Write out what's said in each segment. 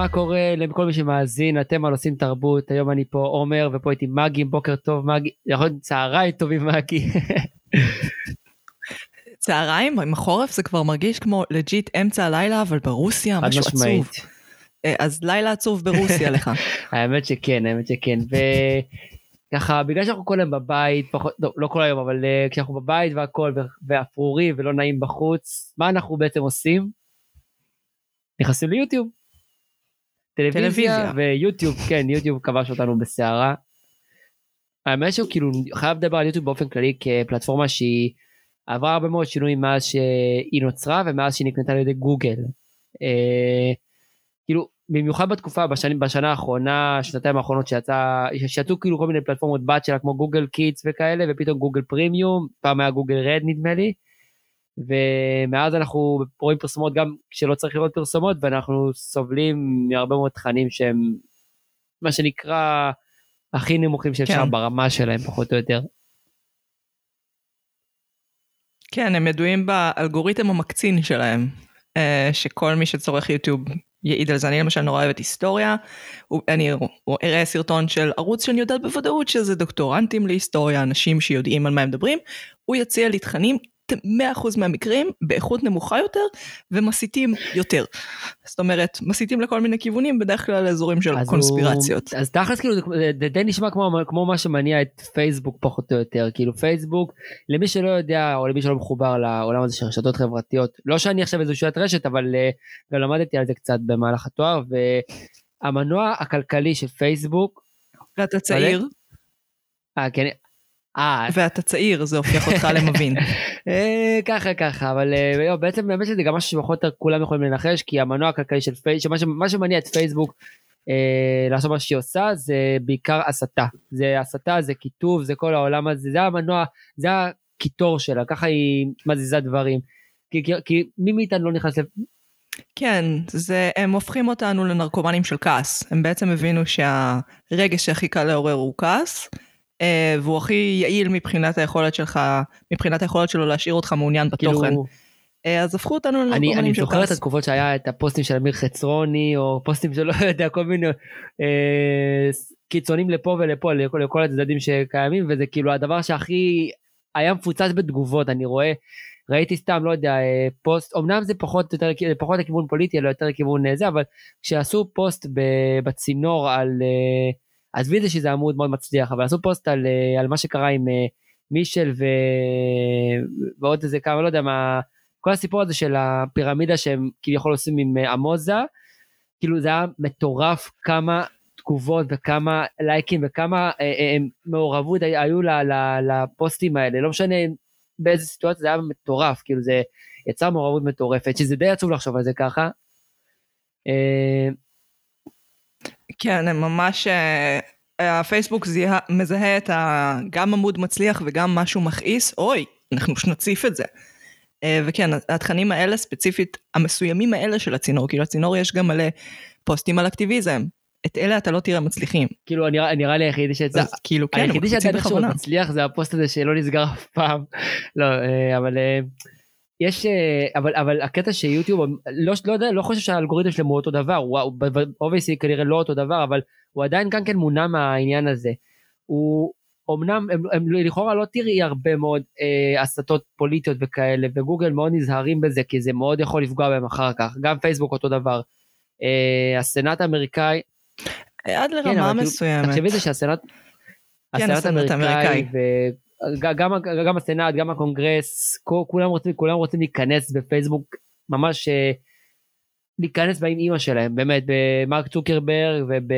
מה קורה לכל מי שמאזין, אתם על עושים תרבות, היום אני פה עומר ופה איתי מגי, בוקר טוב מגי, יכול להיות צהריים טובים מגי. צהריים עם החורף זה כבר מרגיש כמו לג'יט אמצע הלילה אבל ברוסיה משהו עצוב. אה, אז לילה עצוב ברוסיה לך. האמת שכן האמת שכן וככה בגלל שאנחנו כל היום בבית פחות לא, לא כל היום אבל uh, כשאנחנו בבית והכל ואפרורי ולא נעים בחוץ מה אנחנו בעצם עושים? נכנסים ליוטיוב. טלוויזיה, ויוטיוב כן יוטיוב כבש אותנו בסערה. האמת שהוא כאילו חייב לדבר על יוטיוב באופן כללי כפלטפורמה שהיא עברה הרבה מאוד שינויים מאז שהיא נוצרה ומאז שהיא נקנתה על ידי גוגל. אה, כאילו במיוחד בתקופה בשנים בשנה האחרונה שנתיים האחרונות שיצא שיצאו כאילו כל מיני פלטפורמות בת שלה כמו גוגל קידס וכאלה ופתאום גוגל פרימיום פעם היה גוגל רד נדמה לי. ומאז אנחנו רואים פרסומות גם כשלא צריך לראות פרסומות ואנחנו סובלים מהרבה מאוד תכנים שהם מה שנקרא הכי נמוכים שאפשר כן. ברמה שלהם פחות או יותר. כן, הם ידועים באלגוריתם המקצין שלהם, אה, שכל מי שצורך יוטיוב יעיד על זה. אני למשל נורא אוהבת היסטוריה, אני אראה סרטון של ערוץ שאני יודעת בוודאות שזה דוקטורנטים להיסטוריה, אנשים שיודעים על מה הם מדברים, הוא יציע לי תכנים 100% מהמקרים באיכות נמוכה יותר ומסיתים יותר. זאת אומרת, מסיתים לכל מיני כיוונים, בדרך כלל לאזורים של אז קונספירציות. הוא, אז תכלס כאילו זה, די נשמע כמו, כמו מה שמניע את פייסבוק פחות או יותר, כאילו פייסבוק, למי שלא יודע או למי שלא מחובר לעולם הזה של רשתות חברתיות, לא שאני עכשיו איזושהי רשת, אבל uh, גם למדתי על זה קצת במהלך התואר, והמנוע הכלכלי של פייסבוק, ואתה צעיר. אה, כן, אה. ואתה צעיר, זה הופך אותך למבין. אה, ככה ככה, אבל אה, בעצם באמת שזה גם משהו שפחות כולם יכולים לנחש, כי המנוע הכלכלי של פייסבוק, מה שמניע את פייסבוק לעשות מה שהיא עושה זה בעיקר הסתה. זה הסתה, זה קיטוב, זה כל העולם הזה, זה המנוע, זה הקיטור שלה, ככה היא מזיזה דברים. כי, מי מאיתנו לא נכנס ל... כן, זה, הם הופכים אותנו לנרקומנים של כעס. הם בעצם הבינו שהרגש שהכי קל לעורר הוא כעס. אה, והוא הכי יעיל מבחינת היכולת שלך, מבחינת היכולת שלו להשאיר אותך מעוניין בתוכן. כאילו... אז הפכו אותנו לנרקומנים של כעס. אני זוכר את התקופות שהיה את הפוסטים של אמיר חצרוני, או פוסטים שלא יודע, כל מיני אה, קיצונים לפה ולפה, לכל, הצדדים שקיימים, וזה כאילו הדבר שהכי היה מפוצץ בתגובות, אני רואה, ראיתי סתם, לא יודע, אה, פוסט, אמנם זה פחות, יותר, פחות לכיוון פוליטי, אלא יותר לכיוון זה, אבל כשעשו פוסט בצינור על... אה, עזבי את זה שזה עמוד מאוד מצליח, אבל עשו פוסט על, אה, על מה שקרה עם אה, מישל ו... ועוד איזה כמה, לא יודע מה, כל הסיפור הזה של הפירמידה שהם כביכול עושים עם אה, עמוזה, כאילו זה היה מטורף כמה תגובות וכמה לייקים וכמה אה, מעורבות היו לפוסטים האלה, לא משנה באיזה סיטואציה, זה היה מטורף, כאילו זה יצר מעורבות מטורפת, שזה די עצוב לחשוב על זה ככה. אה, כן, הם ממש... אה, הפייסבוק זיהה, מזהה את ה, גם עמוד מצליח וגם משהו מכעיס, אוי, אנחנו שנציף את זה. אה, וכן, התכנים האלה ספציפית, המסוימים האלה של הצינור, כאילו הצינור יש גם מלא פוסטים על אקטיביזם. את אלה אתה לא תראה מצליחים. כאילו נראה, נראה לי היחידי שיצא, כאילו כן, היחידי איכשהו מצליח זה הפוסט הזה שלא נסגר אף פעם. לא, אה, אבל יש אה, אבל אבל הקטע שיוטיוב לא לא יודע לא חושב שהאלגוריתם שלהם הוא אותו דבר הוא אובייסי כנראה לא אותו דבר אבל הוא עדיין גם כן מונע מהעניין הזה. הוא אמנם הם, הם לכאורה לא תראי הרבה מאוד אה, הסתות פוליטיות וכאלה וגוגל מאוד נזהרים בזה כי זה מאוד יכול לפגוע בהם אחר כך גם פייסבוק אותו דבר. אה, הסנאט האמריקאי. עד לרמה כן, מסוימת. תחשבי זה שהסנאט. כן, הסנאט האמריקאי. גם, גם הסנאט, גם הקונגרס, כולם רוצים, כולם רוצים להיכנס בפייסבוק, ממש אה, להיכנס בה עם אימא שלהם, באמת, במרק צוקרברג וב...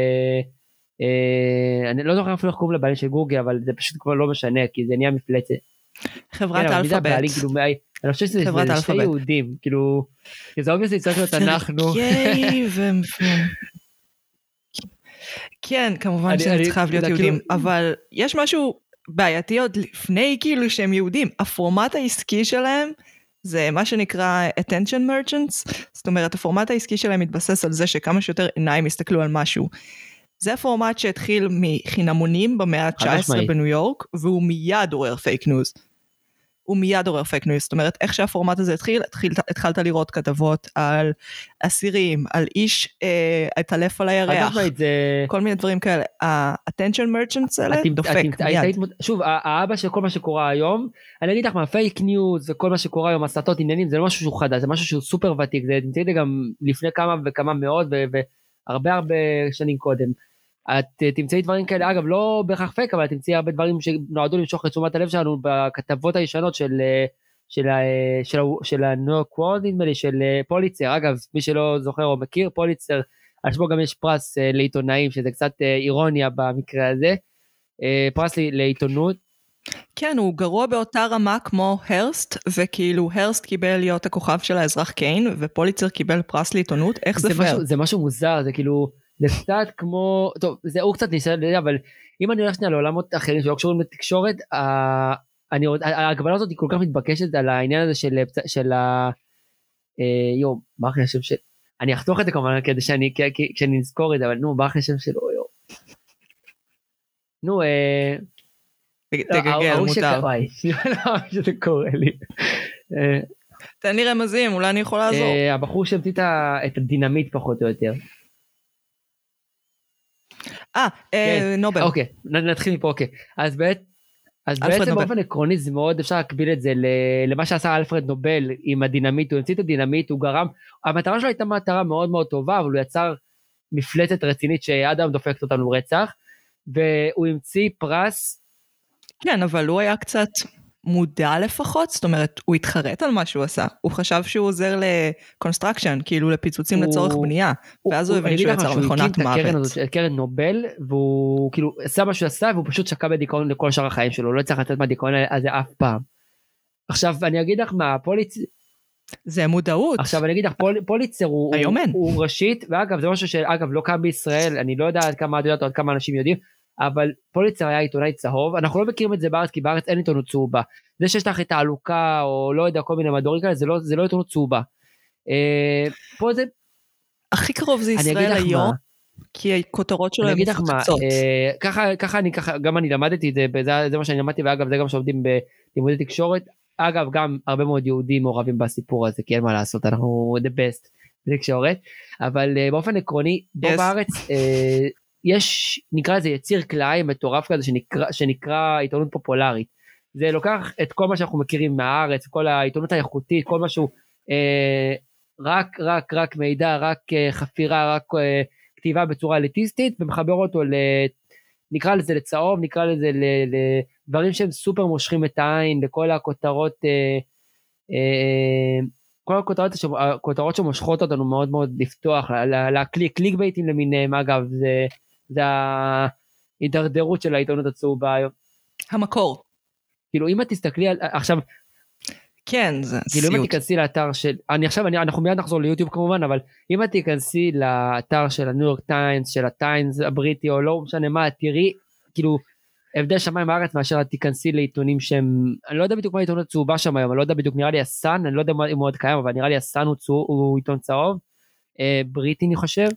אה, אני לא זוכר אפילו איך קוראים לבעלים של גוגל, אבל זה פשוט כבר לא משנה, כי זה נהיה מפלצת. חברת כן, אלפאבת. כאילו, אני חושב שזה שני יהודים, כאילו, זה obviously צריך להיות אנחנו. כן, כמובן שזה צריך להיות יהודים, כאילו- אבל יש משהו בעייתי עוד לפני כאילו שהם יהודים. הפורמט העסקי שלהם זה מה שנקרא attention merchants, זאת אומרת הפורמט העסקי שלהם מתבסס על זה שכמה שיותר עיניים יסתכלו על משהו. זה הפורמט שהתחיל מחינמונים במאה ה-19 בניו יורק, והוא מיד עורר פייק ניוז. הוא מיד עורר פייק ניוז. זאת אומרת, איך שהפורמט הזה התחיל, התחיל התחלת לראות כתבות על אסירים, על איש אה, התעלף על הירח, זה... כל מיני דברים כאלה. ה-attention merchants האלה את- דופק את- מיד. היית- שוב, האבא של כל מה שקורה היום, אני אגיד לך מה, פייק ניוז וכל מה שקורה היום, הסטות עניינים, זה לא משהו שהוא חדש, זה משהו שהוא סופר ותיק, זה נמצא גם לפני כמה וכמה מאות והרבה הרבה שנים קודם. את אה, תמצאי דברים כאלה, אגב, לא בהכרח פייק, אבל את תמצאי הרבה דברים שנועדו למשוך את תשומת הלב שלנו בכתבות הישנות של... אה, של, ה- של, של הניו יורק וורלד נדמה לי, של אה, פוליצר, אגב, מי שלא זוכר או מכיר, פוליצר, על שמו גם יש פרס אה, לעיתונאים, שזה קצת אה, אירוניה במקרה הזה. אה, פרס לעיתונות. כן, הוא גרוע באותה רמה כמו הרסט, וכאילו הרסט קיבל להיות הכוכב של האזרח קיין, ופוליצר קיבל פרס לעיתונות, איך זה זה פייר? זה משהו מוזר, זה כאילו, זה קצת כמו, טוב, זה הוא קצת ניסיון, אבל אם אני הולך שנייה לעולמות אחרים שלא קשורים לתקשורת, ה- אני, עוד- ההגבלה הזאת היא כל כך מתבקשת על העניין הזה של, של ה... אה, יו, מה אחרי השם של... אני אחתוך את זה כמובן כדי שאני, כשאני נזכור את זה, אבל נו, מה אחרי השם שלו, יו. נו, אה... לא, תגגל, מותר. וואי, לא, שזה קורה לי. אה, תן לי רמזים, אולי אני יכול לעזור. אה, הבחור שהמציא את הדינמיט פחות או יותר. אה, אה, כן. נובל. אוקיי, נתחיל מפה, אוקיי. אז בעצם, אז בעצם נובל. באופן עקרוני זה מאוד אפשר להקביל את זה למה שעשה אלפרד נובל עם הדינמיט, הוא המציא את הדינמיט, הוא גרם, המטרה שלו הייתה מטרה מאוד מאוד טובה, אבל הוא יצר מפלצת רצינית שעד היום דופקת אותנו רצח, והוא המציא פרס, כן, אבל הוא היה קצת מודע לפחות, זאת אומרת, הוא התחרט על מה שהוא עשה. הוא חשב שהוא עוזר ל-construction, כאילו לפיצוצים הוא- לצורך בנייה. ואז הוא אני הבין שהוא יצר משהו, הוא מכונת הקים את הקרן מוות. הזאת, את קרן נובל, והוא כאילו עשה מה שהוא עשה, והוא פשוט שקע בדיכאון לכל שאר החיים שלו, הוא לא הצליח לצאת מהדיכאון הזה אף פעם. עכשיו אני אגיד לך מה, פוליצ... זה מודעות. עכשיו אני אגיד לך, פול, פוליצר הוא, היום אין. הוא, הוא ראשית, ואגב זה משהו שאגב לא קם בישראל, אני לא יודע עד כמה את יודעת עד כמה אנשים יודעים, אבל פוליצר היה עיתונאי צהוב, אנחנו לא מכירים את זה בארץ כי בארץ אין עיתונות צהובה. זה שיש לך את העלוקה או לא יודע כל מיני מדורים כאלה זה לא, זה לא עיתונות צהובה. אה, פה זה, הכי קרוב זה ישראל היום, מה, כי הכותרות שלו אני הן אגיד לך מה, מפוצצות. אה, ככה, ככה אני ככה, גם אני למדתי את זה, וזה זה מה שאני למדתי ואגב זה גם שעובדים בלימודי תקשורת, אגב גם הרבה מאוד יהודים מעורבים בסיפור הזה כי אין מה לעשות אנחנו the best בתקשורת, אבל אה, באופן עקרוני פה Yes. בארץ אה, יש נקרא לזה יציר כלאיים מטורף כזה שנקרא, שנקרא עיתונות פופולרית. זה לוקח את כל מה שאנחנו מכירים מהארץ, כל העיתונות האיכותית, כל משהו אה, רק רק רק מידע, רק אה, חפירה, רק אה, כתיבה בצורה אליטיסטית ומחבר אותו ל... נקרא לזה לצהוב, נקרא לזה ל- לדברים שהם סופר מושכים את העין, לכל הכותרות, אה, אה, כל הכותרות, הכותרות שמושכות אותנו מאוד מאוד לפתוח, לקליק, קליק בייטים למיניהם, אגב, זה, זה ההידרדרות של העיתונות הצהובה היום. המקור. כאילו אם את תסתכלי על, עכשיו, כן, זה כאילו אם את סיוט. תיכנסי לאתר של, אני עכשיו, אני, אנחנו מיד נחזור ליוטיוב כמובן, אבל אם את תיכנסי לאתר של הניו יורק טיימס, של הטיימס הבריטי או לא משנה מה, תראי, כאילו, הבדל שמיים וארץ מאשר את תיכנסי לעיתונים שהם, אני לא יודע בדיוק מה העיתונות הצהובה שם היום, אני לא יודע בדיוק, נראה לי הסאן, אני לא יודע אם הוא עוד קיים, אבל נראה לי הסאן הוא, צהוב, הוא עיתון צהוב, אה, בריטי אני חושב,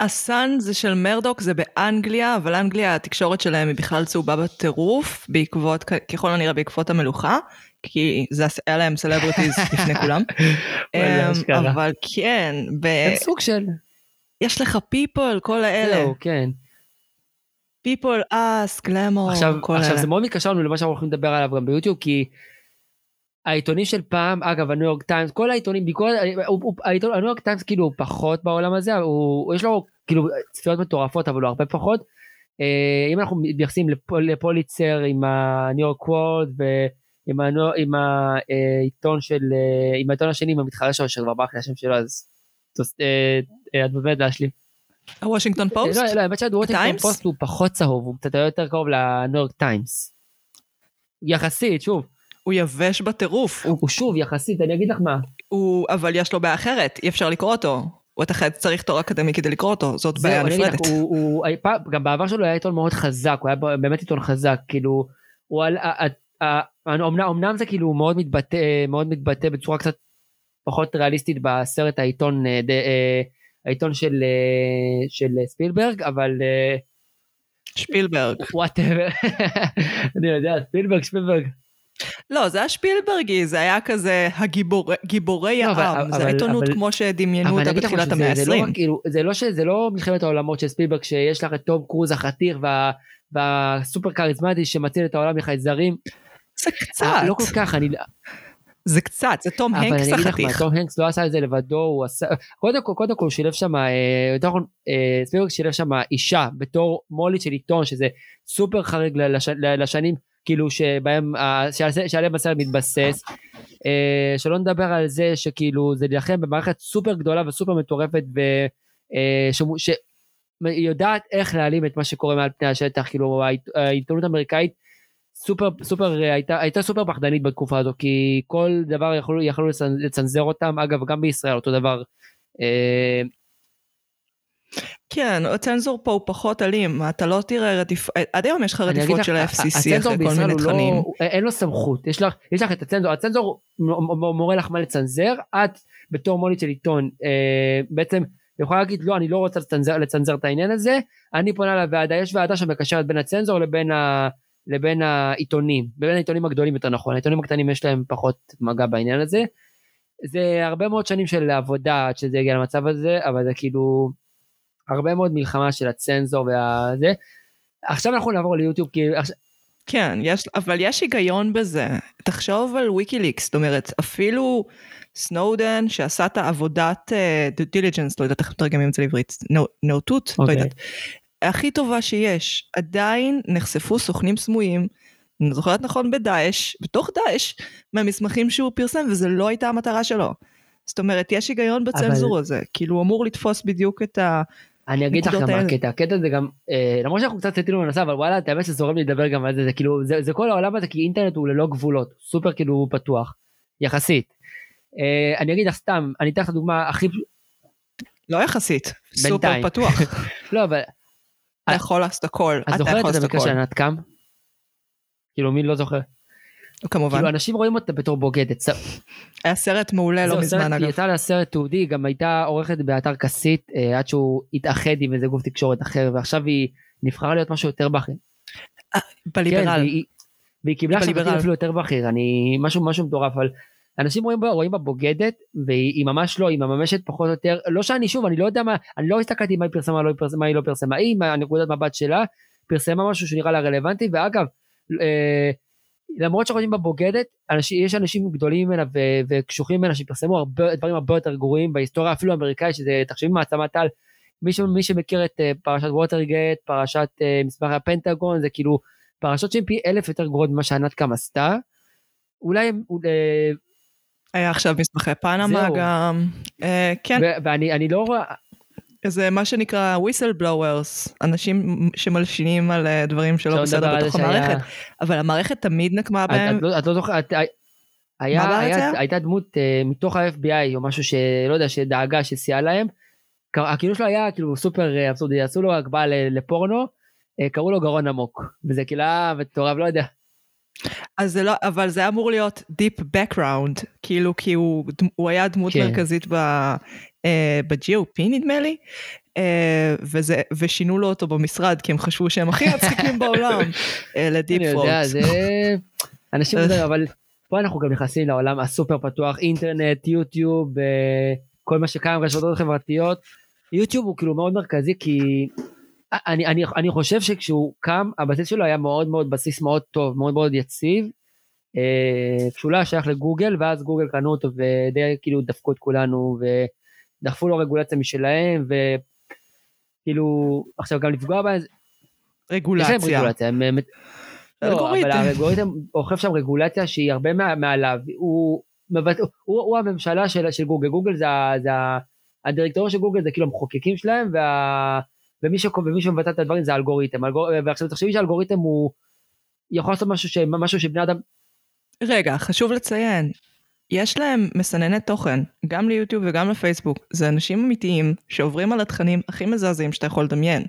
הסאן זה של מרדוק, זה באנגליה, אבל אנגליה התקשורת שלהם היא בכלל צהובה בטירוף, בעקבות, ככל הנראה בעקבות המלוכה, כי זה היה להם סלבריטיז לפני כולם. אמ. אבל כן, ב- הם סוג של, יש לך People, כל האלה. זהו, כן. People, Us, גלמור, עכשיו, כל עכשיו האלה. זה מאוד מתקשר לנו למה שאנחנו הולכים לדבר עליו גם ביוטיוב כי העיתונים של פעם אגב הניו יורק טיימס כל העיתונים ביקורת העיתון- הניו יורק טיימס כאילו הוא פחות בעולם הזה הוא יש לו כאילו צפיות מטורפות אבל הוא הרבה פחות. אה, אם אנחנו מתייחסים לפול- לפוליצר עם הניו יורק וורלד ועם הניו- עם העיתון של אה, עם העיתון השני עם המתחרה שלו שכבר ברח לי השם שלו אז אה, את באמת להשלים. הוושינגטון פוסט? לא, לא, האמת שהוושינגטון? פוסט הוא פחות צהוב, הוא קצת יותר קרוב לניו יורק טיימס. יחסית, שוב, הוא יבש בטירוף, הוא- הוא שוב יחסית, אני אגיד לך מה, הוא, אבל יש לו בעיה אחרת, אי אפשר לקרוא אותו. הוא אתה חייב- צריך תואר אקדמי כדי לקרוא אותו, זאת זהו, בעיה אגיד לך, נפרדת. הוא- הוא- היה פעם- גם בעבר שלו היה עיתון מאוד חזק, הוא היה באמת עיתון חזק, כאילו, הוא על, אמנם זה כאילו מאוד מתבטא, מאוד מתבטא בצורה קצת פחות ריאליסטית בסרט העיתון, אה, ד- אה, העיתון של אה, של ספילברג, אבל שפילברג. whatever, אני יודע, ספילברג, ספילברג. לא, זה היה שפילברגי, זה היה כזה הגיבור, גיבורי לא, אבל- העם, זה אבל- עיתונות אבל- כמו שדמיינו אבל אותה בתחילת המאה זה- זה לא ה-20. כאילו, זה לא שזה לא מלחמת העולמות של ספילברג שיש לך את תום קרוז החתיך וה- והסופר כריזמטי שמציל את העולם מחייזרים. זה קצת, אה, לא כל כך, אני... זה קצת, זה תום אבל הנקס אני אגיד לך מה, החתיך. תום הנקס לא עשה את זה לבדו, הוא עשה... קודם כל, קודם כל הוא שילב שם, אה, יותר נכון, אה, ספילברג שילב שם אישה בתור מו"לית של עיתון, שזה סופר חריג לש- לשנים, כאילו שבהם, שעליהם הסרט מתבסס. אה, שלא נדבר על זה שכאילו זה להילחם במערכת סופר גדולה וסופר מטורפת, ושהיא יודעת איך להעלים את מה שקורה מעל פני השטח, כאילו העית- העיתונות האמריקאית סופר סופר אה, הייתה הייתה סופר פחדנית בתקופה הזו כי כל דבר יכלו יכלו לצנ- לצנזר אותם אגב גם בישראל אותו דבר. אה, כן, הצנזור פה הוא פחות אלים, אתה לא תראה רדיפ... עד היום יש לך רדיפות של ה-FCC אחרי כל מיני לא- תכנים. הוא- אין לו סמכות יש לך יש לך את הצנזור הצנזור מורה לך מה לצנזר את בתור מונית של עיתון אה, בעצם יכולה להגיד לא אני לא רוצה לצנזר, לצנזר את העניין הזה אני פונה לוועדה יש ועדה שמקשרת בין הצנזור לבין ה... לבין העיתונים, בין העיתונים הגדולים יותר נכון, העיתונים הקטנים יש להם פחות מגע בעניין הזה. זה הרבה מאוד שנים של עבודה עד שזה יגיע למצב הזה, אבל זה כאילו הרבה מאוד מלחמה של הצנזור והזה. עכשיו אנחנו נעבור ליוטיוב, כי כן, יש, אבל יש היגיון בזה. תחשוב על ויקיליקס, זאת אומרת, אפילו סנודן שעשה את העבודת uh, diligence, לא יודעת איך מתרגמים את זה לעברית, נאותות, לא אוקיי. יודעת, הכי טובה שיש, עדיין נחשפו סוכנים סמויים, אני זוכרת נכון בדאעש, בתוך דאעש, מהמסמכים שהוא פרסם, וזה לא הייתה המטרה שלו. זאת אומרת, יש היגיון בצנזור הזה, כאילו הוא אמור לתפוס בדיוק את ה... אני אגיד לך גם מה. הקטע, הקטע זה גם, אה, למרות שאנחנו קצת סטינו מנסה, אבל וואלה, את האמת שזורם לי לדבר גם על זה, זה כאילו, זה, זה כל העולם הזה, כי אינטרנט הוא ללא גבולות, סופר כאילו פתוח, יחסית. אה, אני אגיד לך סתם, אני אתן לך דוגמה הכי, לא יחסית, סופר. פתוח. לא, אבל אתה יכול לעשות הכל, את אתה זוכרת יכול את לעשות המקרה הכל. של ענת קם? כאילו מי לא זוכר? כמובן. כאילו אנשים רואים אותה בתור בוגדת. היה סרט מעולה לא מזמן סרט- היא אגב. יצאה לסרט תיעודי, היא גם הייתה עורכת באתר כסית אה, עד שהוא התאחד עם איזה גוף תקשורת אחר, ועכשיו היא נבחרה להיות משהו יותר בכיר. כן, בליברל. והיא- והיא קיבלה שם. תפקיד אפילו יותר בכיר, אני משהו משהו מטורף, אבל אנשים רואים בה, רואים בה בוגדת, והיא היא ממש לא, היא מממשת פחות או יותר, לא שאני שוב, אני לא יודע מה, אני לא הסתכלתי מה היא פרסמה, לא פרסמה, מה היא לא פרסמה, היא מהנקודת מבט שלה, פרסמה משהו שנראה לה רלוונטי, ואגב, אה, למרות שרואים בה בוגדת, אנשים, יש אנשים גדולים ממנה ו- וקשוחים ממנה שפרסמו הרבה, דברים הרבה יותר גרועים בהיסטוריה אפילו האמריקאית, שזה תחשבי מעצמת על, מי, מי שמכיר את אה, פרשת ווטרגייט, פרשת אה, מסמך הפנטגון, זה כאילו פרשות שהן פי אלף יותר גרועות ממה שענת קם עשתה. אולי, היה עכשיו מסמכי פנמה. גם. אה, כן, ואני אני לא רואה, זה מה שנקרא whistle-blowers, אנשים מלשינים על אה, דברים שלא בסדר בתוך המערכת, אבל המערכת תמיד נקמה בהם. את, לא, לא זוכרת? הייתה דמות uh, מתוך ה-FBI או משהו שלא יודע, שדאגה, שסייעה להם. הכינוי שלו היה כאילו סופר אה, אבסורדי, עשו לו הגבהה ל- לפורנו, אה, קראו לו גרון עמוק, וזה כאילו היה מטורף, לא יודע. אז זה לא, אבל זה אמור להיות deep background, כאילו כי הוא, הוא היה דמות כן. מרכזית ב, אה, ב-GOP נדמה לי, אה, וזה, ושינו לו אותו במשרד כי הם חשבו שהם הכי מצחיקים בעולם, אה, לדיפ אני יודע. זה... אנשים יודעים, אבל פה אנחנו גם נכנסים לעולם הסופר פתוח, אינטרנט, יוטיוב, אה, כל מה שקיים, רשתות חברתיות. יוטיוב הוא כאילו מאוד מרכזי כי אני, אני, אני חושב שכשהוא קם, הבסיס שלו היה מאוד מאוד בסיס מאוד טוב, מאוד מאוד יציב. אה, כשהוא לא היה שייך לגוגל, ואז גוגל קנו אותו ודי כאילו דפקו את כולנו ודחפו לו רגולציה משלהם, וכאילו עכשיו גם לפגוע בהם, יש להם רגולציה. רגולציה, הם... לא. אבל האלגוריתם אוכף שם רגולציה שהיא הרבה מעליו, הוא, מבט... הוא, הוא הממשלה של, של גוגל, גוגל זה, זה הדירקטוריון של גוגל זה כאילו המחוקקים שלהם, וה... ומי, שקוב... ומי שמבצע את הדברים זה האלגוריתם, אלגור... ועכשיו תחשבי שהאלגוריתם הוא יכול לעשות משהו, ש... משהו שבני אדם, רגע, חשוב לציין, יש להם מסנני תוכן, גם ליוטיוב וגם לפייסבוק. זה אנשים אמיתיים שעוברים על התכנים הכי מזעזעים שאתה יכול לדמיין,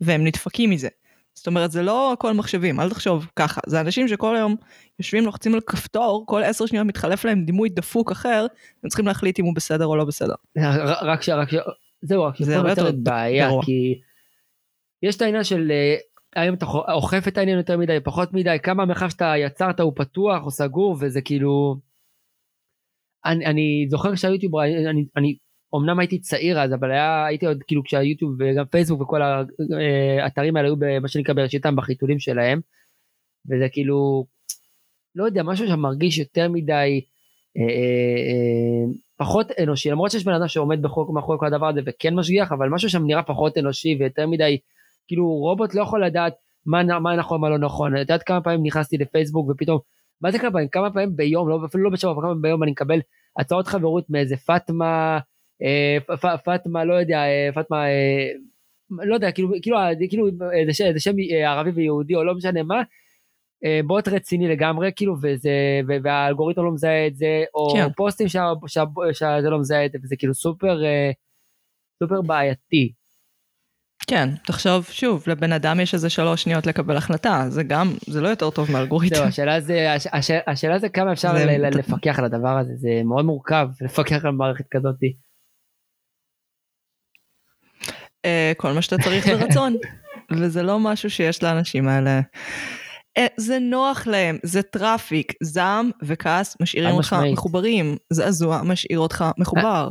והם נדפקים מזה. זאת אומרת, זה לא הכל מחשבים, אל תחשוב ככה. זה אנשים שכל היום יושבים, לוחצים על כפתור, כל עשר שניות מתחלף להם דימוי דפוק אחר, הם צריכים להחליט אם הוא בסדר או לא בסדר. רק ש... רק ש... זהו, רק זה יותר בעיה, גרוע. כי יש את העניין של... אה, האם אתה אוכף את העניין יותר מדי, פחות מדי, כמה המרחב שאתה יצרת הוא פתוח או סגור, וזה כאילו... אני, אני זוכר שהיוטיוב, אני, אני, אני אמנם הייתי צעיר אז, אבל היה, הייתי עוד כאילו כשהיוטיוב וגם פייסבוק וכל האתרים האלה היו במה שנקרא בראשיתם בחיתולים שלהם, וזה כאילו, לא יודע, משהו שם מרגיש יותר מדי אה, אה, אה, פחות אנושי, למרות שיש בן אדם שעומד בחוק מאחורי כל הדבר הזה וכן משגיח, אבל משהו שם נראה פחות אנושי ויותר מדי, כאילו רובוט לא יכול לדעת מה, מה נכון מה לא נכון, את יודעת כמה פעמים נכנסתי לפייסבוק ופתאום, מה זה כמה פעמים? כמה פעמים ביום, לא, אפילו לא בשבוע, כמה פעמים ביום אני מקבל הצעות חברות מאיזה פאטמה, אה, פאטמה, לא יודע, אה, פאטמה, אה, לא יודע, כאילו, כאילו, כאילו זה שם, זה שם ערבי ויהודי או לא משנה מה, בוט רציני לגמרי, כאילו, וזה, והאלגוריתם לא מזהה את זה, או כן. פוסטים שזה לא מזהה את זה, וזה כאילו סופר, סופר בעייתי. כן, תחשוב שוב, לבן אדם יש איזה שלוש שניות לקבל החלטה, זה גם, זה לא יותר טוב מאלגוריתם. זהו, השאלה זה, הש, השאלה זה כמה אפשר זה... לפקח על הדבר הזה, זה מאוד מורכב לפקח על מערכת כזאתי. אה, כל מה שאתה צריך זה רצון, וזה לא משהו שיש לאנשים האלה. אה, זה נוח להם, זה traffic, זעם וכעס משאירים אותך מחוברים, זעזוע משאיר אותך מחובר.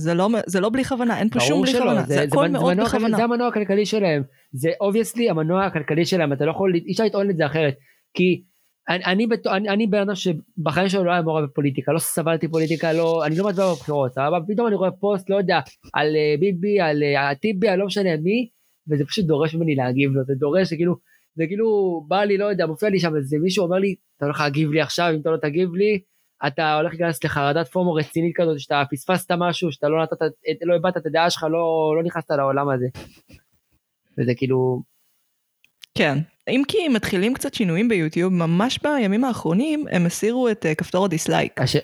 זה לא, זה לא בלי כוונה, אין פה שום בלי כוונה, זה, זה הכל זה מאוד בכוונה. זה המנוע הכלכלי שלהם, זה obviously המנוע הכלכלי שלהם, אתה לא יכול, אי אפשר לטעון את זה אחרת, כי אני, אני, אני, אני בן אדם שבחיים שלו לא היה מעורב בפוליטיקה, לא סבלתי פוליטיקה, לא, אני לא מצביע בבחירות, אבל פתאום אני רואה פוסט, לא יודע, על uh, ביבי, על uh, טיבי, על לא משנה מי, וזה פשוט דורש ממני להגיב לו, זה דורש, זה כאילו, זה כאילו, בא לי, לא יודע, מופיע לי שם איזה מישהו אומר לי, אתה הולך להגיב לי עכשיו, אם אתה לא תגיב לי, אתה הולך להיכנס לחרדת פומו רצינית כזאת, שאתה פספסת משהו, שאתה לא נתת, לא הבעת את הדעה שלך, לא, לא נכנסת לעולם הזה. וזה כאילו... כן, אם כי מתחילים קצת שינויים ביוטיוב, ממש בימים האחרונים הם הסירו את אה, כפתור ה dislike. הש...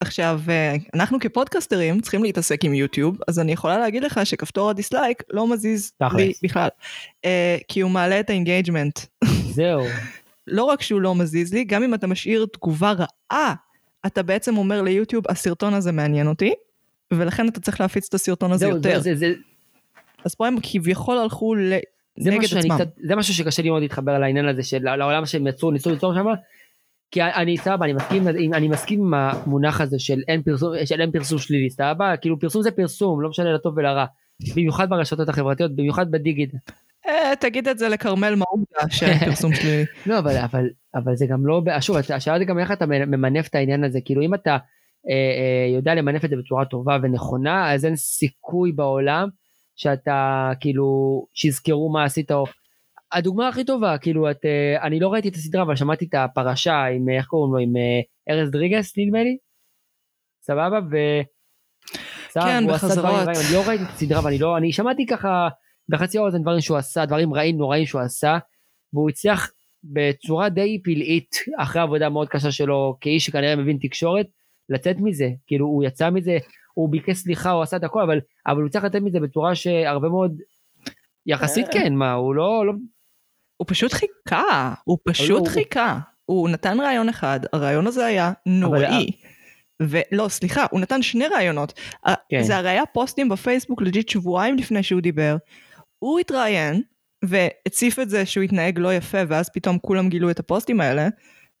עכשיו, אה, אנחנו כפודקסטרים צריכים להתעסק עם יוטיוב, אז אני יכולה להגיד לך שכפתור ה dislike לא מזיז לי בכלל, אה, כי הוא מעלה את ה engagement. זהו. לא רק שהוא לא מזיז לי, גם אם אתה משאיר תגובה רעה, אתה בעצם אומר ליוטיוב, הסרטון הזה מעניין אותי, ולכן אתה צריך להפיץ את הסרטון הזה זהו, יותר. זה, זה, זה... אז פה הם כביכול הלכו ל... נגד עצמם. קצת, זה משהו שקשה לי מאוד להתחבר לעניין הזה של לעולם שהם יצרו ניסו ליצור שם כי אני סבבה אני מסכים אני מסכים עם המונח הזה של אין פרסום של אין פרסום שלילי סבבה כאילו פרסום זה פרסום לא משנה לטוב ולרע במיוחד ברשתות החברתיות במיוחד בדיגיטל. אה, תגיד את זה לכרמל מעודה שאין פרסום שלילי. לא אבל אבל אבל זה גם לא שוב השאלה זה גם איך אתה ממנף את העניין הזה. כאילו אם אתה אה, אה, יודע למנף את זה בצורה טובה ונכונה אז אין סיכוי בעולם שאתה כאילו שיזכרו מה עשית או הדוגמה הכי טובה כאילו את אה, אני לא ראיתי את הסדרה אבל שמעתי את הפרשה עם איך קוראים לו? עם אה, ארז דריגס נדמה לי? סבבה? ו... כן בחזרות. אני לא ראיתי את הסדרה ואני לא אני שמעתי ככה בחצי האוזן דברים שהוא עשה דברים רעים נוראים שהוא עשה והוא הצליח בצורה די פלאית אחרי עבודה מאוד קשה שלו כאיש שכנראה מבין תקשורת לצאת מזה כאילו הוא יצא מזה הוא ביקש סליחה הוא עשה את הכל אבל אבל הוא צריך לתת מזה בצורה שהרבה מאוד יחסית אה. כן מה הוא לא לא הוא פשוט חיכה הוא פשוט חיכה הוא נתן רעיון אחד הרעיון הזה היה נוראי. ולא סליחה הוא נתן שני רעיונות כן. זה הרי היה פוסטים בפייסבוק legit שבועיים לפני שהוא דיבר הוא התראיין והציף את זה שהוא התנהג לא יפה ואז פתאום כולם גילו את הפוסטים האלה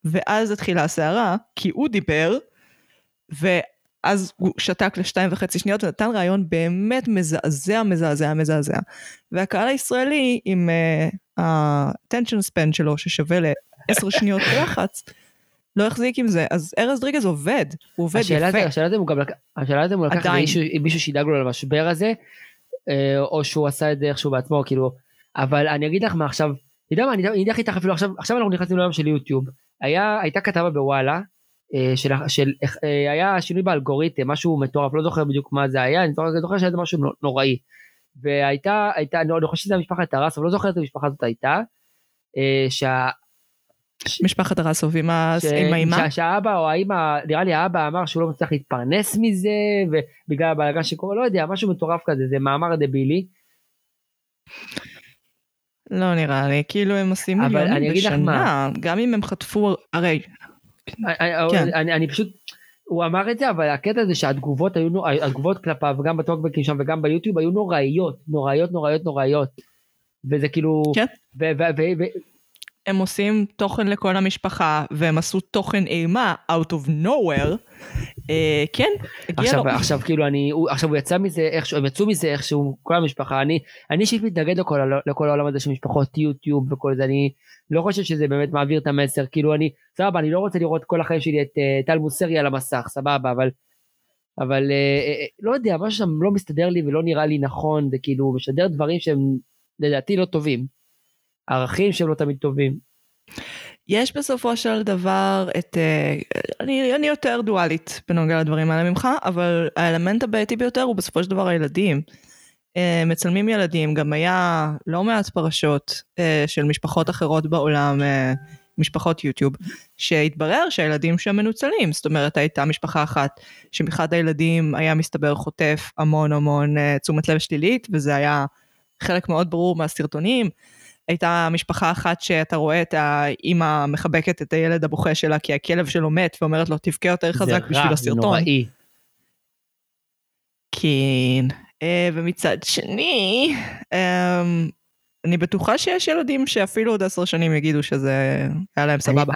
ואז התחילה הסערה כי הוא דיבר ואז הוא שתק לשתיים וחצי שניות ונתן רעיון באמת מזעזע מזעזע מזעזע. והקהל הישראלי עם ה-attention uh, span שלו ששווה לעשר שניות לחץ לא החזיק עם זה. אז ארז דריגז עובד הוא עובד השאלה יפה. זה, השאלה זה הוא גם השאלה זה הוא לקח מישהו, מישהו שידאג לו למשבר הזה אה, או שהוא עשה את זה איכשהו בעצמו כאילו אבל אני אגיד לך מה עכשיו, אתה יודע מה, אני אגיד לך איתך אפילו עכשיו, עכשיו אנחנו נכנסים לעולם של יוטיוב, היה, הייתה כתבה בוואלה, אה, של, של, אה, היה שינוי באלגוריתם, משהו מטורף, לא זוכר בדיוק מה זה היה, אני זוכר, זוכר שהיה משהו נוראי. והייתה, הייתה, אני חושב שזה משפחת טרסוב, אבל לא זוכר איזה משפחה זאת הייתה, שה... משפחת הרסוב עם האימא? שהאבא או האימא, נראה לי האבא אמר שהוא לא מצליח להתפרנס מזה, ובגלל הבלגן שקורה, לא יודע, משהו מטורף כזה, זה מאמר דבילי. לא נראה לי, כאילו הם עושים מיליונים בשנה, גם אם הם חטפו, הרי... כן. אני, אני פשוט, הוא אמר את זה, אבל הקטע זה שהתגובות היו, התגובות כלפיו, גם בטוקבקים שם וגם ביוטיוב, היו נוראיות, נוראיות, נוראיות, נוראיות. וזה כאילו... כן. הם עושים תוכן לכל המשפחה, והם עשו תוכן אימה out of nowhere, אה, כן, הגיע עכשיו, לו. עכשיו כאילו אני, הוא, עכשיו הוא יצא מזה איכשהו, הם יצאו מזה איכשהו, כל המשפחה, אני, אני אישית מתנגד לכל, לכל העולם הזה של משפחות יוטיוב וכל זה, אני לא חושב שזה באמת מעביר את המסר, כאילו אני, סבבה, אני לא רוצה לראות כל החיים שלי את uh, טל מוסרי על המסך, סבבה, אבל, אבל uh, uh, לא יודע, משהו שם לא מסתדר לי ולא נראה לי נכון, זה כאילו משדר דברים שהם לדעתי לא טובים, ערכים שהם לא תמיד טובים. יש בסופו של דבר את... אה, אני, אני יותר דואלית בנוגע לדברים האלה ממך, אבל האלמנט הבעייתי ביותר הוא בסופו של דבר הילדים. אה, מצלמים ילדים, גם היה לא מעט פרשות אה, של משפחות אחרות בעולם, משפחות יוטיוב, שהתברר שהילדים שם מנוצלים. זאת אומרת, הייתה משפחה אחת שמאחד הילדים היה מסתבר חוטף המון המון תשומת לב שלילית, וזה היה חלק מאוד ברור מהסרטונים. הייתה משפחה אחת שאתה רואה את האימא מחבקת את הילד הבוכה שלה כי הכלב שלו מת ואומרת לו תבכה יותר חזק בשביל רע, זה הסרטון. נוראי. כן. אה, ומצד שני, אמ, אני בטוחה שיש ילדים שאפילו עוד עשר שנים יגידו שזה היה להם סבבה.